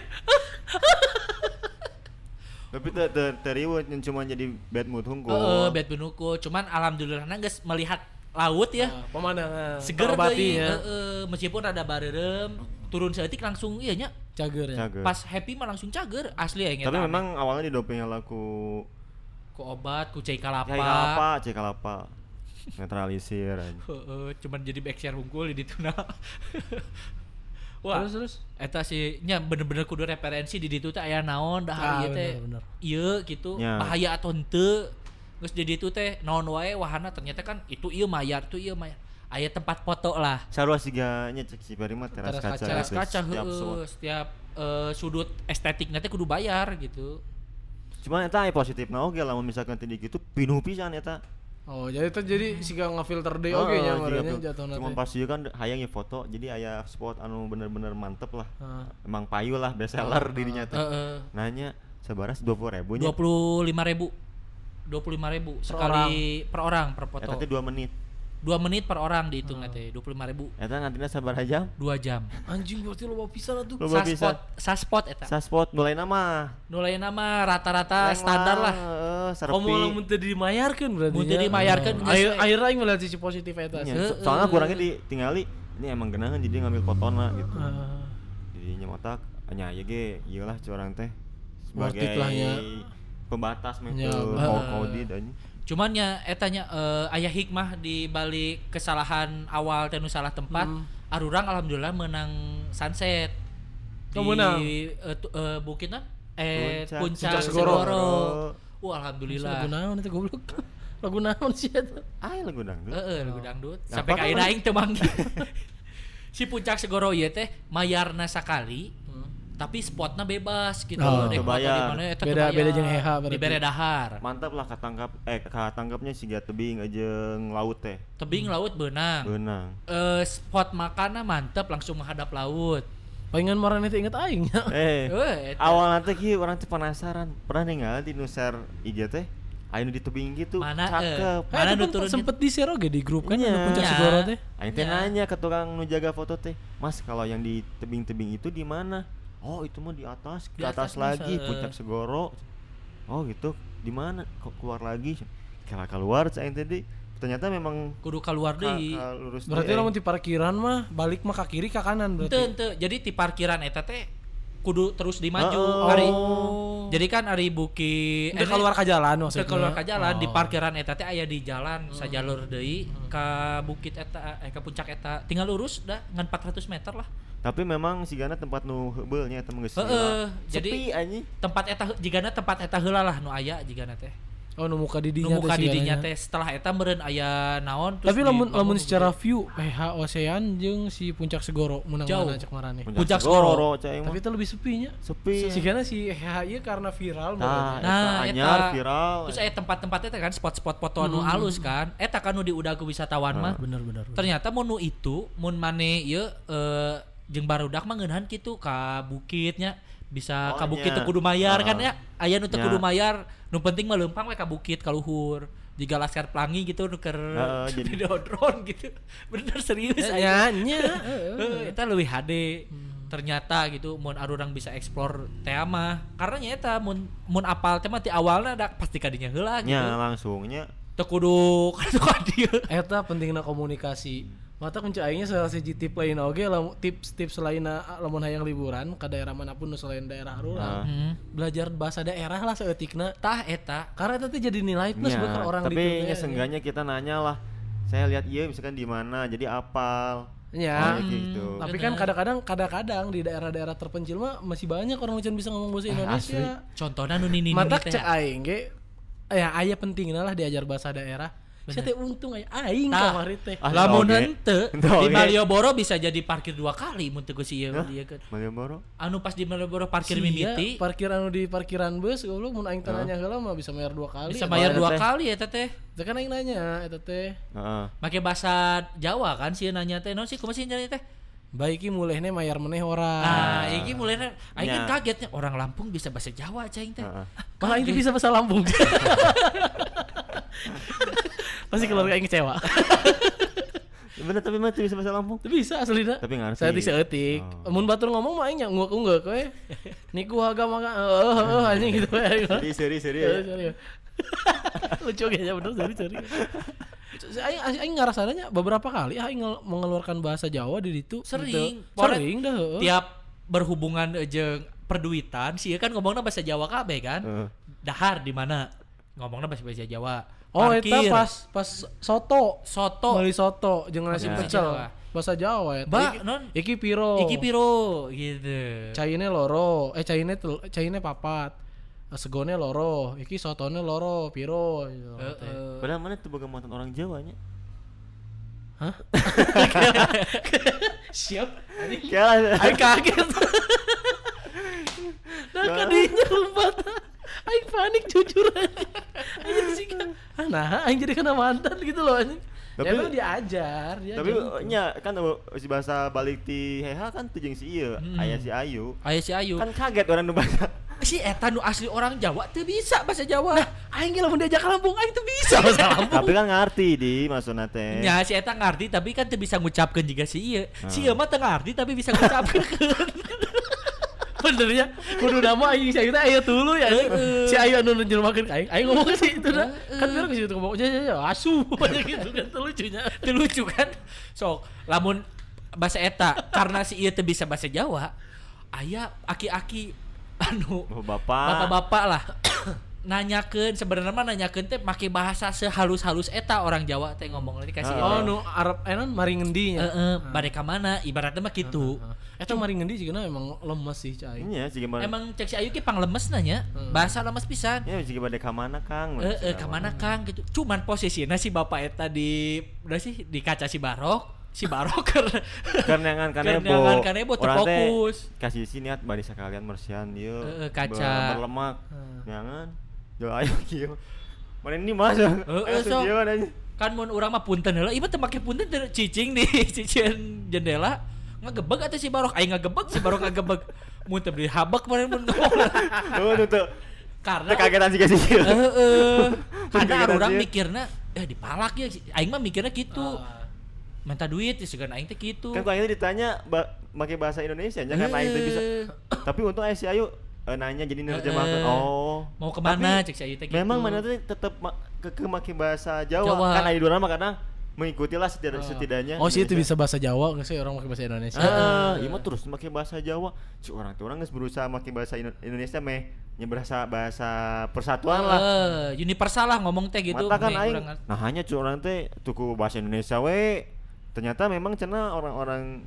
B: Tapi teu riweuh nyen cuma jadi bad mood hungkul.
A: Heeh, bet benuku cuman alhamdulillah geus melihat laut ya
C: Nah, pemandangan.
A: seger teuing
C: ya.
A: heeh, meskipun rada bareureum turun seetik langsung iya nya
C: Cager ya.
B: Cager.
A: pas happy mah langsung cager asli ya
B: Tapi memang awalnya didoping laku
A: ku obat ku cai kalapa
B: cai kalapa, cai kalapa. Netralisir. (laughs)
A: Heeh, cuman jadi backshare hungkul di tuna. (laughs) Wah,
C: Terus terus.
A: eta sih nya bener-bener kudu referensi di ditu teh aya naon dah
C: Ah,
A: ieu teh.
C: bener, bener.
A: Ieu gitu,
B: Ya.
A: bahaya atau henteu. Geus di ditu teh naon wae wahana ternyata kan itu ieu mayar, itu ieu mayar. Aya tempat foto lah.
B: Sarua siga nya cek si Bari mah teras
C: Teras
B: kaca.
A: Teras kaca
B: setiap
A: heeh,
B: spot.
A: setiap eh, sudut estetiknya teh kudu bayar gitu.
B: Cuman eta aya positifna oge lamun misalkan tadi gitu pinuh pisan eta.
C: Oh, jadi itu jadi siga ngafilter deui
B: Heeh,
C: oge nya
B: siga
C: marahnya
B: pil-
C: jatuhna
B: Cuma pas ieu kan hayang ya foto jadi aya spot anu bener-bener mantep lah.
C: Heeh.
B: Emang payu lah best seller dirinya teh.
A: Heeh.
B: Nanya sebaras 20 ribu nya.
A: Dua puluh lima ribu, dua puluh lima ribu sekali per orang per foto.
B: Eta teh 2 menit.
A: Dua menit per orang dihitung teh dua puluh lima ribu
B: Eta ngantina sabar aja.
A: dua jam
C: Anjing berarti lo pisan atuh.
B: Loba
A: saspot saspot eta
B: Saspot mulai nama.
A: nulai nama rata-rata standar lah
B: Heeh,
C: Komo
B: serepi.
C: lamun teu dimayarkeun berarti.
A: Mun teu
C: nya.
A: dimayarkeun,
C: Oh.
A: geus
C: Akhir
A: we.
C: akhirnya aing melihat sisi positif eta.
B: So- soalnya kurangnya ditinggali ini emang genahan jadi ngambil fotona gitu.
C: Heeh.
B: Jadinya otak hanya aya ge iyalah curang teh sebagai pembatas mah
C: Ya,
B: itu
C: heeh.
A: Cuman ya etanya eh, aya hikmah di balik kesalahan awal teh nu salah tempat
C: Hmm.
A: arurang alhamdulillah menang sunset
C: Oh, menang?
A: eh, tu- eh, bukit na? eh
B: Puncak-
A: puncak,
C: Puncak Segoro.
A: segoro, Wah
C: Lagu
A: alhamdulillah
C: naon itu goblok. (laughs) Lagu naon sih eta?
B: ah lagu dangdut.
A: Heeh, lagu dangdut.
B: Nah,
A: Sampai
B: apa
A: ka
B: kan?
A: aing teu (laughs) si puncak segoro ieu teh mayarna sakali tapi spotnya bebas gitu
C: Oh.
A: Di
B: bayar.
A: mana, eta teu
C: Beda-
A: bayar.
C: beda jeung heha berarti.
A: di bere dahar
B: Mantap lah katangkap eh katangkapnya siga tebing aja laut teh.
A: tebing laut beunang
B: Beunang.
A: Eh, spot makannya mantep langsung menghadap laut
C: Palingan marane teh inget aing. (laughs)
B: Eh,
A: Eh,
B: awal nanti ki orang tuh penasaran. Pernah ningali di nuser IG teh aya nu di tebing gitu
A: Mana, eh?
B: cakep
C: Eh,
A: Mana
C: itu
A: nu turun
C: sempet di share oge di grup kan
B: Iya.
C: anu puncak
A: Iya.
C: segoro teh.
B: Aing teh
A: Ya.
B: nanya ke tukang nu jaga foto teh, Mas kalau yang di tebing-tebing itu di mana? Oh itu mah di atas, ke
A: Di
B: atas,
A: atas
B: lagi,
A: eh.
B: puncak Segoro. Oh gitu, di mana? Kok keluar lagi? Kalau keluar, saya tadi ternyata memang
A: kudu keluar
B: ka-
A: deui
B: ka lurus
C: Berarti lamun di parkiran mah balik mah ke kiri ke kanan
A: Ente,
C: berarti.
A: ente. Jadi di parkiran eta teh kudu terus dimaju.
B: Oh.
A: Ari,
C: Oh.
A: Jadi kan ari buki
C: Udah keluar ke jalan maksudnya.
A: keluar ke jalan di
C: Oh.
A: parkiran eta teh aya di jalan sajalur deui ka bukit eta eh ka puncak eta tinggal lurus dah ngan 400 meter lah.
B: Tapi memang si Gana tempat nu heubeul nya eta mah geus
A: jadi-. Tempat eta jigana tempat eta heula lah nu aya jigana teh.
C: Oh nu muka di
A: Nu muka
C: teh
A: di dinya
C: sigaranya.
A: teh setelah eta meureun aya naon terus
C: Tapi lamun lamun secara view PH Ocean jeung si puncak Segoro menang
A: Jauh.
C: mana cek marane.
A: Puncak Segoro.
B: cai
C: Tapi itu lebih sepinya.
B: sepi.
C: Si karena si PH ieu karena viral
B: Nah, eta
A: Nah,
B: anyar
A: eta.
B: viral.
A: Terus aya tempat-tempat eta kan spot-spot foto anu alus kan. Eta kan nu diudag ke wisatawan mah.
C: Bener bener.
A: Ternyata mun nu itu mun mane ieu eh jeung barudak mah ngeunahan kitu ka bukitnya bisa
B: Oh,
A: ka bukit
B: nya.
A: kudu mayar kan
B: Ah.
A: ya. Aya nu teu
B: Nya.
A: kudu mayar, nu penting mah leumpang we ka bukit ka luhur. Jika laskar pelangi gitu nu keur
B: Heeh, (laughs) jadi-
A: video drone gitu. (laughs) Bener serius
C: Ya nya. (laughs)
A: Heeh, eta leuwih HD. Ternyata gitu mun arurang bisa explore teh mah. Karena nya eta mun mun apal teh mah ti awalna da pasti kadinya heula gitu.
B: Nya langsungnya
A: Teu kudu kan ka dieu.
C: Eta pentingna komunikasi. Mata kunci aingnya salah siji tip lain oge lamun tips-tips lain lamun hayang liburan ke daerah mana pun nu selain daerah
B: Ah.
C: rural.
A: Hmm.
C: Belajar bahasa daerah lah seeutikna.
A: Tah eta
C: Karena itu jadi nilai plus buat
B: Nya,
C: orang
B: tapi seenggaknya kita nanya lah. Saya lihat iya misalkan di mana, jadi apal.
C: Ya.
B: Oh, gitu.
C: Tapi kan kadang-kadang kadang-kadang di daerah-daerah terpencil mah masih banyak orang yang bisa ngomong bahasa Indonesia.
A: contohnya nu nini
C: Mata cek aing ge ya aya pentingna lah diajar bahasa daerah. Saya teh untung aya aing
A: Tah.
C: kamari teh.
B: Ah,
A: lamun
B: oge.
A: henteu
B: Ente (laughs)
A: di. Malioboro bisa jadi parkir dua kali mun teu geus ieu
B: Hah?
A: dia kan
B: Malioboro.
A: anu pas di Malioboro parkir
C: Sia,
A: mimiti
C: parkir anu di parkiran bus goblok mun aing teh nanya heula mah bisa bayar dua kali.
A: bisa bayar dua
B: teh.
A: kali eta teh
C: Teh kan aing nanya eta teh.
B: Heeh.
A: make bahasa Jawa kan sih nanya teh non sih kumaha sih nanya teh
C: Baik iki mulehne mayar meneh orang.
A: nah iki mulai aing kan
B: Nya.
A: kagetnya orang Lampung bisa bahasa Jawa cing teh
B: Heeh.
C: Malah aing teh bisa bahasa Lampung. (laughs) Pasti keluarga aing kecewa.
B: Ya Bener tapi mah bisa bahasa Lampung.
C: Bisa aslinya.
B: Tapi ngerti.
C: Saya tik seeutik.
B: Oh.
C: Mun batur ngomong mah aing nyangguk unggul we. Niku agama ka heuh heuh anjing gitu we.
B: Jadi seri seri
C: Sorry,
B: ya.
C: sorry. (laughs) Lucu kayaknya bener sorry sorry. Aing aing ngarasananya beberapa kali aing ngel- mengeluarkan bahasa Jawa di ditu.
A: Sering.
C: Gitu. Sering dah
A: tiap berhubungan jeung perduitan sih kan ngomongnya bahasa Jawa kabeh kan
B: Heeh.
A: dahar di mana ngomongnya bahasa bahasa Jawa
C: Oh, eta
A: Parkir,
C: pas pas soto.
A: soto
C: Beli soto jeung nasi pecel. Bahasa Jawa ya.
A: Ba,
C: Iki-
A: non.
C: Iki piro.
A: iki piro gitu
C: Caine loro, eh caine tel, caine papat. Eh, Segone loro, iki sotone loro, piro gitu.
A: Heeh.
B: Padahal mana tuh boga mantan orang Jawa nya. (laughs)
C: Siap.
B: Kalah.
C: Aing kaget. Nah kadinya lompat. Aing panik jujur aja. Aing sih kan. Ah, nah, aing jadi kena mantan gitu loh anjing.
B: Tapi-
C: ya emang diajar, diajar.
B: Tapi nya kan si bahasa balik ti heha kan tuh jeung si ieu, aya si Ayu.
A: Aya si Ayu
B: Kan kaget orang nu bahasa.
A: si eta nu asli orang Jawa teu bisa bahasa Jawa
C: aing ge lamun diajak ke Lampung aing tuh bisa bahasa Lampung.
B: Tapi kan ngerti di maksudna teh.
A: nya si eta ngarti tapi kan teu bisa ngucapkeun juga si ieu si ieu mah teu ngarti tapi bisa ngucapkeun (laughs)
C: Bener ya, kudu nama aing si Ayu teh aya tulu ya. Si Ayu anu nerjemahkeun ka aing, aing ngomong ke si itu dah. Kan biar ke situ ngomong, ya ya ya asu (laughs) aja gitu kan lucunya.
A: Lucu kan sok lamun bahasa eta karena si ieu teu bisa bahasa Jawa aya aki-aki anu
B: bapak.
A: bapak-bapak lah nanyakeun sebenarnya mah nanyakeun teh make bahasa sehalus-halus eta orang Jawa teh ngomong nanti kasih
C: Oh nu Arab enan mari ngendi nya.
A: Heeh, bade ka mana ibaratnya mah gitu.
C: Eta mari ngendi juga emang lemes sih cai.
B: Iya sih gimana?
A: Emang cek si Ayu ki panglemes nanya, bahasa lemes pisan.
B: Ya sih bade ka mana Kang?
A: Eh, eh, ke mana Kang gitu. Cuman posisinya si bapak eta di udah sih di kaca si Barok, si Barok keur
B: Karena ngan kanebo.
A: Karena ngan kanebo terfokus.
B: Kasih sini niat bari sekalian.
A: Eh, eh, kaca.
B: Ber- berlemak. Jangan. Jo ayo kieu. Mana ini mas?
A: Heeh,
B: aja.
A: kan mun urang mah punten heula, ieu teh make punten cicing di (laughs) cicing jendela. Ngagebeg atuh si Barok, aing ngagebeg si Barok ngagebeg. Mun teu beli habak meureun mun (laughs) ngomong.
B: Tuh tuh tuh.
A: karena
B: kagetan sih sih.
A: Heeh. Karena orang mikirnya eh dipalak ya aing mah mikirnya gitu.
C: Ah.
A: Minta duit ya segan aing teh gitu.
B: Kan itu ditanya ba pakai bahasa Indonesia nya kan aing teh bisa. Tapi untung aya si Ayu eh, nanya jadi nerjemahkan.
A: Eh,
B: Oh.
A: Mau ke mana
B: Tapi
A: cek si teh gitu.
B: Memang mana tuh tetap ma- ke ke make bahasa Jawa.
A: Jawa.
B: Kan Ayu dua mah kadang mengikuti lah setidak- setidaknya.
C: Oh sih itu
B: Indonesia.
C: bisa bahasa Jawa nggak sih orang pakai bahasa Indonesia?
B: Heeh, iya mah terus make bahasa Jawa. Cuk orang tuh orang geus berusaha make bahasa Indo- Indonesia meh nya bahasa bahasa persatuan lah.
A: Eh, universal lah ngomong teh gitu.
B: Mata kan aing.
A: ngerti.
B: Nah hanya cuk orang teh tuku bahasa Indonesia we. Ternyata memang cenah orang-orang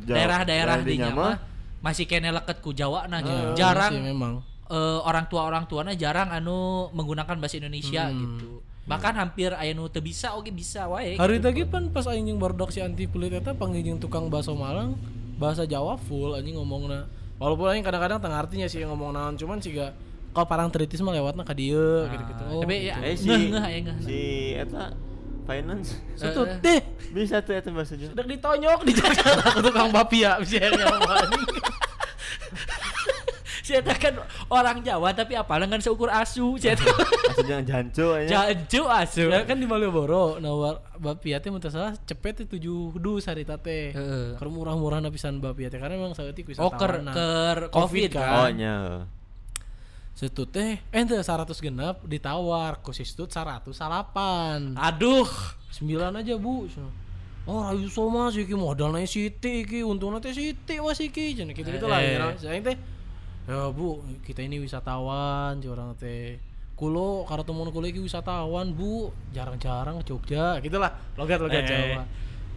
B: Jawa-
A: daerah-daerah
B: daerah
A: di
B: dinya
A: mah masih kene leket ku Jawa nah
C: Ah,
A: jarang
C: sih memang.
A: eh, orang tua orang tuanya jarang anu menggunakan bahasa Indonesia
C: Hmm.
A: gitu bahkan hampir aya nu teu bisa oke bisa wae
C: Hari
A: gitu.
C: tadi pan pas aing jeung barudak si anti pelit eta panggil tukang bakso Malang bahasa Jawa full anjing ngomongna. Walaupun aing kadang-kadang tengah artinya sih ngomong naon cuman siga kalau parang teritis mah lewatna ka dieu gitu-gitu.
A: Ah, tapi ya
B: Eh si
A: ngeh ngeh aya ngeh
B: si eta finance
C: Setut
A: Eh,
C: teh
B: bisa tuh eta bahasa Jawa.
C: udah ditonyok di Jakarta ke tukang bapia bisa yang anjing.
A: si eta kan orang Jawa tapi apalan kan seukur asu eta
B: Asal jangan jancu aja.
A: jancu asu
C: Ya kan di Malioboro nawar bapia teh mun salah cepet teh 7 dus harita teh.
A: Heeh.
C: Keur murah-murah pisan bapia teh karena memang saeutik
A: oh ker ker
C: Covid
A: covid
C: kan.
B: Oh
A: kan
B: nya.
C: Situ teh eh ente 100 genap ditawar ku sistut 100 salapan.
A: aduh
C: 9 aja bu. Oh rayu soma sih ki modalnya Siti ki untungnya teh Siti wah sih ki cenah gitu gitu lah.
A: Eh.
C: ya. Saya teh ya bu kita ini wisatawan si orang teh kulo karena temen kulo ki wisatawan bu jarang-jarang ke Jogja gitulah logat logat
A: Eh.
C: Jawa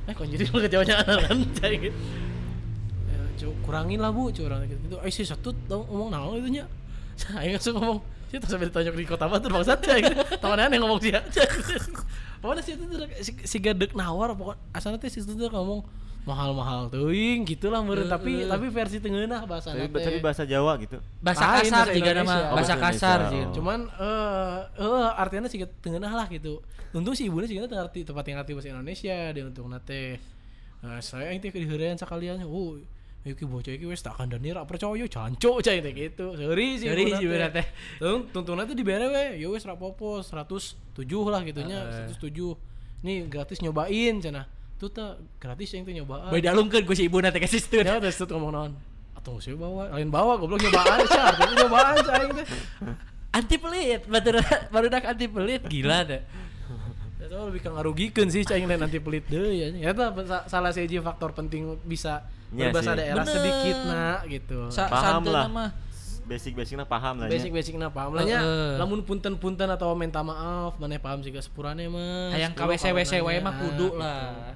C: eh kok jadi logat Jawanya kan Cai gitu. Kurangin lah bu curang gitu gitu eh si satu tau ngomong naon itu nya (laughs) saya langsung ngomong sih terus sampai ditanya di kota Batur bangsat cai temannya yang ngomong dia. (laughs) Pokoknya si itu tuh si, si gadek nawar pokok asalnya teh si itu tuh ngomong mahal-mahal teuing gitulah meureun tapi tapi versi tengeunah bahasa
B: Tapi, tapi bahasa Jawa gitu.
A: bahasa
C: Lain
A: kasar
C: bahasa
A: juga nama
B: Oh, bahasa
A: kasar sih.
B: Oh.
C: cuman eh eh artinya sih tengeunah lah gitu. Untung si ibunya sih teu ngerti tempat yang ngerti bahasa Indonesia dia untuk nate nah, saya itu kediherean sekalian oh Iki bocah iki wis tak kandani ra percaya jancuk cai teh gitu. Seuri sih. Ibuna
A: sih ibuna teh.
C: Tung tuntunan teh dibere we. Ya wis ra popo 107 lah gitunya, 107. Nih gratis nyobain cenah. Tuh teh gratis yang teh nyobaan.
A: Bae dalungkeun ku si ibu nanti kasih situ.
C: Ya terus tuh ngomong naon. Atau sih bawa, lain bawa goblok nyobaan sih, artinya nyobaan cai teh.
A: Anti pelit, baru baru dak anti pelit gila deh.
C: Itu lebih ke ngarugikeun sih cai lain nanti pelit deui ya. Ya salah siji faktor penting bisa berbahasa
B: sih.
C: daerah
A: Bener.
C: sedikit nah gitu.
A: Sa
B: Paham lah.
A: mah.
B: Basic-basicnya paham lah. nya.
C: basic-basic na paham lah.
A: Heeh.
C: Lamun punten-punten atau minta maaf maneh paham juga sepurane mah.
A: Hayang ka WC-WC wae mah kudu lah.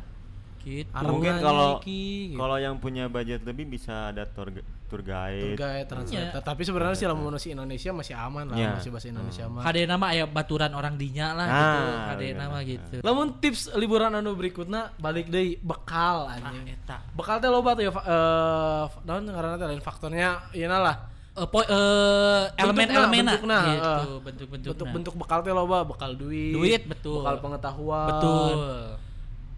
A: Gitu.
B: Mungkin kalau
C: gitu.
B: kalau yang punya budget lebih bisa ada tour tour guide.
C: Guide translator.
A: Iya.
C: Tapi sebenarnya sih lamun si Indonesia masih aman lah,
B: Iya.
C: masih bahasa Indonesia mah.
A: Hade nama aya baturan orang dinya lah
B: Ah,
A: gitu. Hade nama gitu.
C: Lamun tips liburan anu berikutnya balik deui bekal
A: Ah,
C: anjing.
A: eta.
C: Bekal teh loba tuh ya eh naon ngaranna teh lain faktornya ieu lah.
A: Eh, po- eh, elemen-elemen
C: bentukna,
A: gitu,
C: eh.
A: bentuk-bentuk.
C: Bentuk-bentuk bekal teh loba, bekal duit.
A: Duit, betul.
C: Bekal pengetahuan.
A: betul.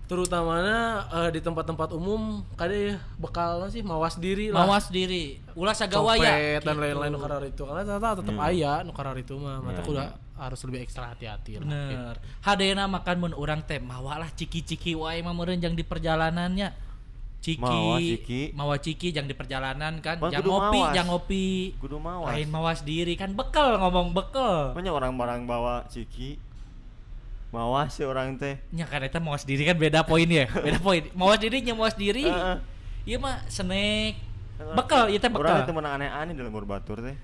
C: Terutamanya eh, di tempat-tempat umum kade bekal sih mawas diri lah.
A: Mawas diri, ulah sagawa ya.
C: copet dan lain-lain nu karar itu karena ternyata tetap
B: Hmm.
C: aya nu karar itu mah mata
B: Ya,
C: kuda harus lebih ekstra hati-hati lah
A: Bener. Hadena makan mun urang teh mawa lah ciki-ciki wae mah meureun jang di perjalanannya. Ciki,
B: Mawa ciki.
A: mawa ciki jang di perjalanan kan,
B: Bang,
A: jang
B: kudu
A: ngopi,
B: mawas.
A: jang ngopi.
B: Kudu mawas.
A: Lain mawas diri kan bekel ngomong bekel.
B: Banyak orang-orang bawa ciki. Mawas sih orang teh.
A: Nya kan eta mawas diri kan beda poin ya. Beda poin. Mawas diri nya mawas diri.
B: Heeh.
A: Ieu mah snack. Bekel, ieu teh
B: Orang
A: bekel.
B: teh menang aneh-aneh dalam berbatur teh.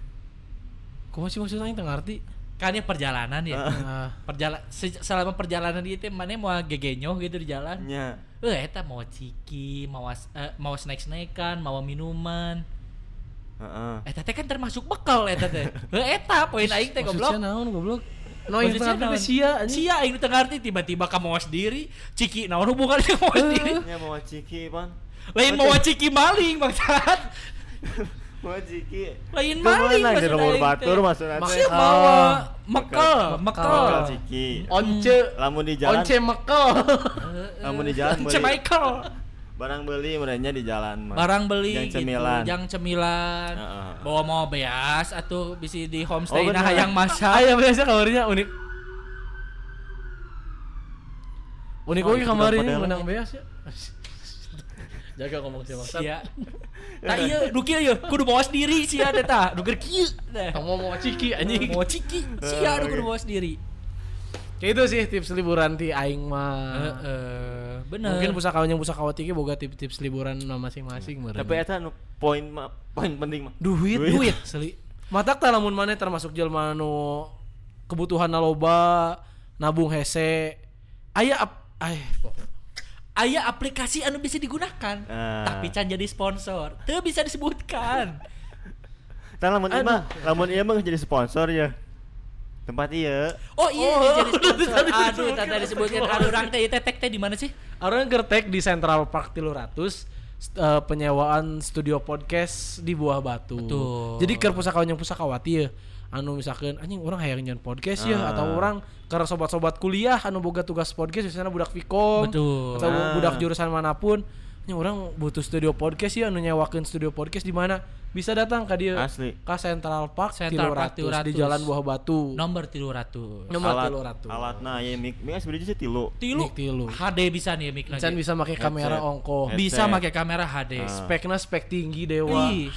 C: kok masih maksudnya yang ngerti
A: Kan ieu perjalanan ya.
C: nah,
A: Perjalanan selama perjalanan teh mana mau gegenyoh gitu di jalan.
B: Nya.
A: Eh, eta mau ciki, mau eh, mau snack-snackan, mau minuman.
B: Heeh.
A: Eta teh kan termasuk bekal eta teh. (laughs) Eta poin aing teh
C: maksudnya
A: goblok.
C: naon goblok no yang tengah teh sia.
A: Sia aing nu teu ngarti tiba-tiba ka mawas diri, ciki naon hubungannya mawas diri?
B: Nya mau ciki, Pan.
A: Lain mau ciki maling bangsat. (laughs)
B: Mau ciki.
A: Lain
B: Ke mana
A: maling
B: di
A: maksud
B: nomor batur maksudnya.
A: Maksudnya bawa mekel, mekel.
B: Bekal ciki.
C: once
B: Lamun di jalan,
C: once mekel
B: lamun di jalan
A: Once Michael.
B: Barang beli merenya di jalan mah.
A: barang beli
B: Yang
A: gitu
B: cemilan.
A: yang cemilan
B: Heeh.
A: bawa mau beas atau bisa di homestay
B: Oh,
A: nah yang masak
C: Aya biasa kamarnya unik. Unik
B: Oh,
C: kamarnya menang beas ya. (laughs) Jaga ngomong sih maksud.
A: Sia. Tah iya, nu kieu ya, kudu bawa sendiri sia teh tah. Kieu. Tah.
C: Kamu mau ciki anjing.
A: Mau ciki, sia nu kudu bawa sendiri.
C: Kayak itu sih tips liburan ti aing mah.
A: Heeh, bener.
C: Mungkin yang pusaka wati ge boga tips-tips liburan masing-masing meureun.
B: Tapi eta nu poin mah poin penting mah.
C: duit
B: Duit.
C: duit asli. Matak tah lamun maneh termasuk jelema nu kebutuhan loba, nabung hese. Aya ap ay
A: aya aplikasi anu bisa digunakan,
B: Ah.
A: tapi can jadi sponsor. Teu bisa disebutkan.
B: Tah lamun ieu mah, lamun ieu mah jadi sponsor ya. Tempat iya.
A: Oh iya,
C: Oh,
A: jadi (laughs) sponsor.
C: tadi
A: Aduh, tadi disebutkan aduh orang teh teh teh di mana sih?
C: Orang gertek di Central Park 300 st- eh, penyewaan studio podcast di Buah Batu.
A: Betul.
C: Jadi keur pusakawan yang pusakawati ya. Anu misalkan anjing orang hayang nyen podcast ya
B: Ah.
C: atau orang karena sobat-sobat kuliah anu boga tugas podcast misalnya budak Vkom
A: Betul.
C: atau
B: Ah.
C: budak jurusan mana pun anjing orang butuh studio podcast ya anu nyewakeun studio podcast di mana bisa datang ke dia
B: Asli.
C: ke Central Park
A: Central Park
C: 300 di
A: 300.
C: Jalan Buah Batu.
A: Nomor 300.
C: Nomor
B: Alat
C: 300.
B: alatna aya mic. Mic sebenarnya sih tilu.
A: Tilu.
C: Mik tilu.
A: HD bisa nih mic
C: Can bisa pakai kamera ongko.
A: Bisa pakai kamera HD.
B: Ah.
C: Speknya spek tinggi dewa.
A: Ih,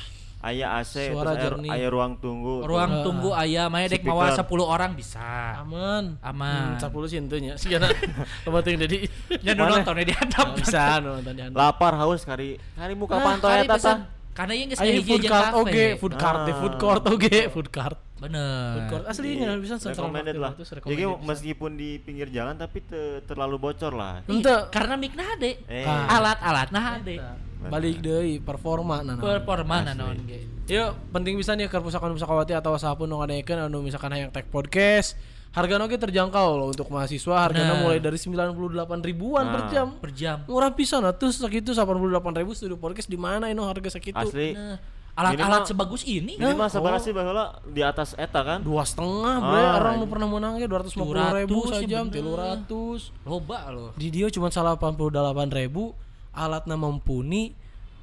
B: Aya AC
C: Suara
B: terus
C: jernih.
B: aya ruang tunggu.
A: ruang tunggu ayam maya dek mawa
B: Speaker.
A: 10 orang bisa.
C: Aman.
A: Aman.
C: Hmm, 10 sih itunya. Sigana (laughs) tempat yang jadi
A: Ya
B: Mana?
A: nontonnya di handap.
C: bisa nonton di handap.
B: Lapar haus kari. Kari muka
A: Nah,
B: pantau eta
A: pesan.
B: tah.
A: Karena yang geus kahiji
C: food
A: kafe.
C: oge, food cart deh,
B: Ah.
C: food court oge, food cart.
A: Bener.
C: Food court aslinya bisa Central Park
B: recommended lah.
C: 300
B: Jadi
C: recommended.
B: meskipun di pinggir jalan tapi te- terlalu bocor lah.
A: Karena HD.
B: Eh.
A: Alat-alat nah HD.
C: Balik deui performa nah. nah.
A: Performa ge.
C: Yuk, penting bisa nih ke pusakaan pusakawati atau siapa pun nu ngadekeun anu misalkan hayang tag podcast. Harga oge terjangkau loh untuk mahasiswa, harganya
A: Nah.
C: mulai dari 98 ribuan per
B: Nah.
C: jam.
A: Per jam.
C: Murah pisan atuh sakitu 88 ribu studio podcast di mana ini harga sakitu?
B: Asli.
A: Nah, alat-alat sebagus ini.
B: Minimal
C: Oh.
B: sabar sih baheula di atas eta kan.
C: dua setengah bre
B: Ah,
C: orang nu
B: iya.
C: pernah menang ge 250 ribu
A: 200 sih
C: sajam
A: bener.
C: tilu ratus
A: Loba loh.
C: di dia cuma 88 ribu alatnya mumpuni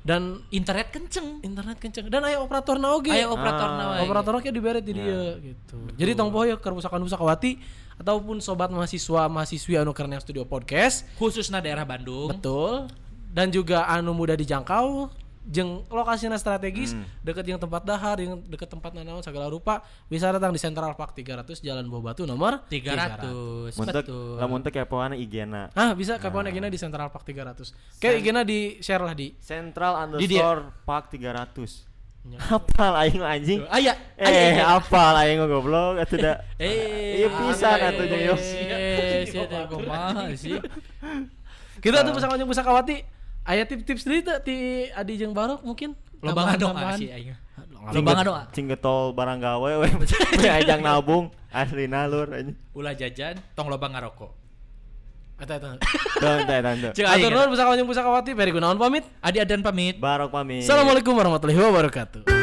C: dan
A: Internet kenceng.
C: internet kenceng dan aya operator na oge
A: Ayo operator
B: Ah.
A: nawa.
C: operator oge dibere di dia gitu jadi tong poho ya pusakaan pusakawati ataupun sobat mahasiswa mahasiswi anu keur studio podcast
A: khususnya daerah Bandung.
C: betul dan juga anu mudah dijangkau jeng lokasinya strategis
B: Hmm.
C: deket yang tempat dahar yang deket tempat nanaon segala rupa bisa datang di Central Park 300 Jalan Buah Batu nomor
A: 300.
B: Muntek
A: Betul.
B: lamun teh kepoana IG-na.
C: Ah bisa kapan nah. di Central Park 300 Kayak igena di share lah di
B: Central
C: Di
B: underscore Park 300. Apal aing mah anjing.
A: Aya,
B: Eh,
A: aya.
B: apal aing goblok atuh da. (laughs)
A: Eh,
B: Iya pisan atuh jeung yo.
A: Eh, sia teh kumaha sih?
C: Kita tuh pusaka yang pusakawati Aya tips-tips dari teh ti Adi jeung Barok mungkin
A: Lobangan doa sih aing.
B: Cing
A: Lobangan doa.
B: Cing getol barang gawe (laughs) (laughs) we. Ajang nabung asli nalur anjing.
A: Ulah jajan, tong loba ngarokok.
C: Eta eta
B: Tuh, teh tante.
A: Cek
C: Atur nuhun pusaka yang pusakawati Peri Gunawan pamit
A: Adi Adan pamit.
B: Barok pamit.
C: Assalamualaikum warahmatullahi wabarakatuh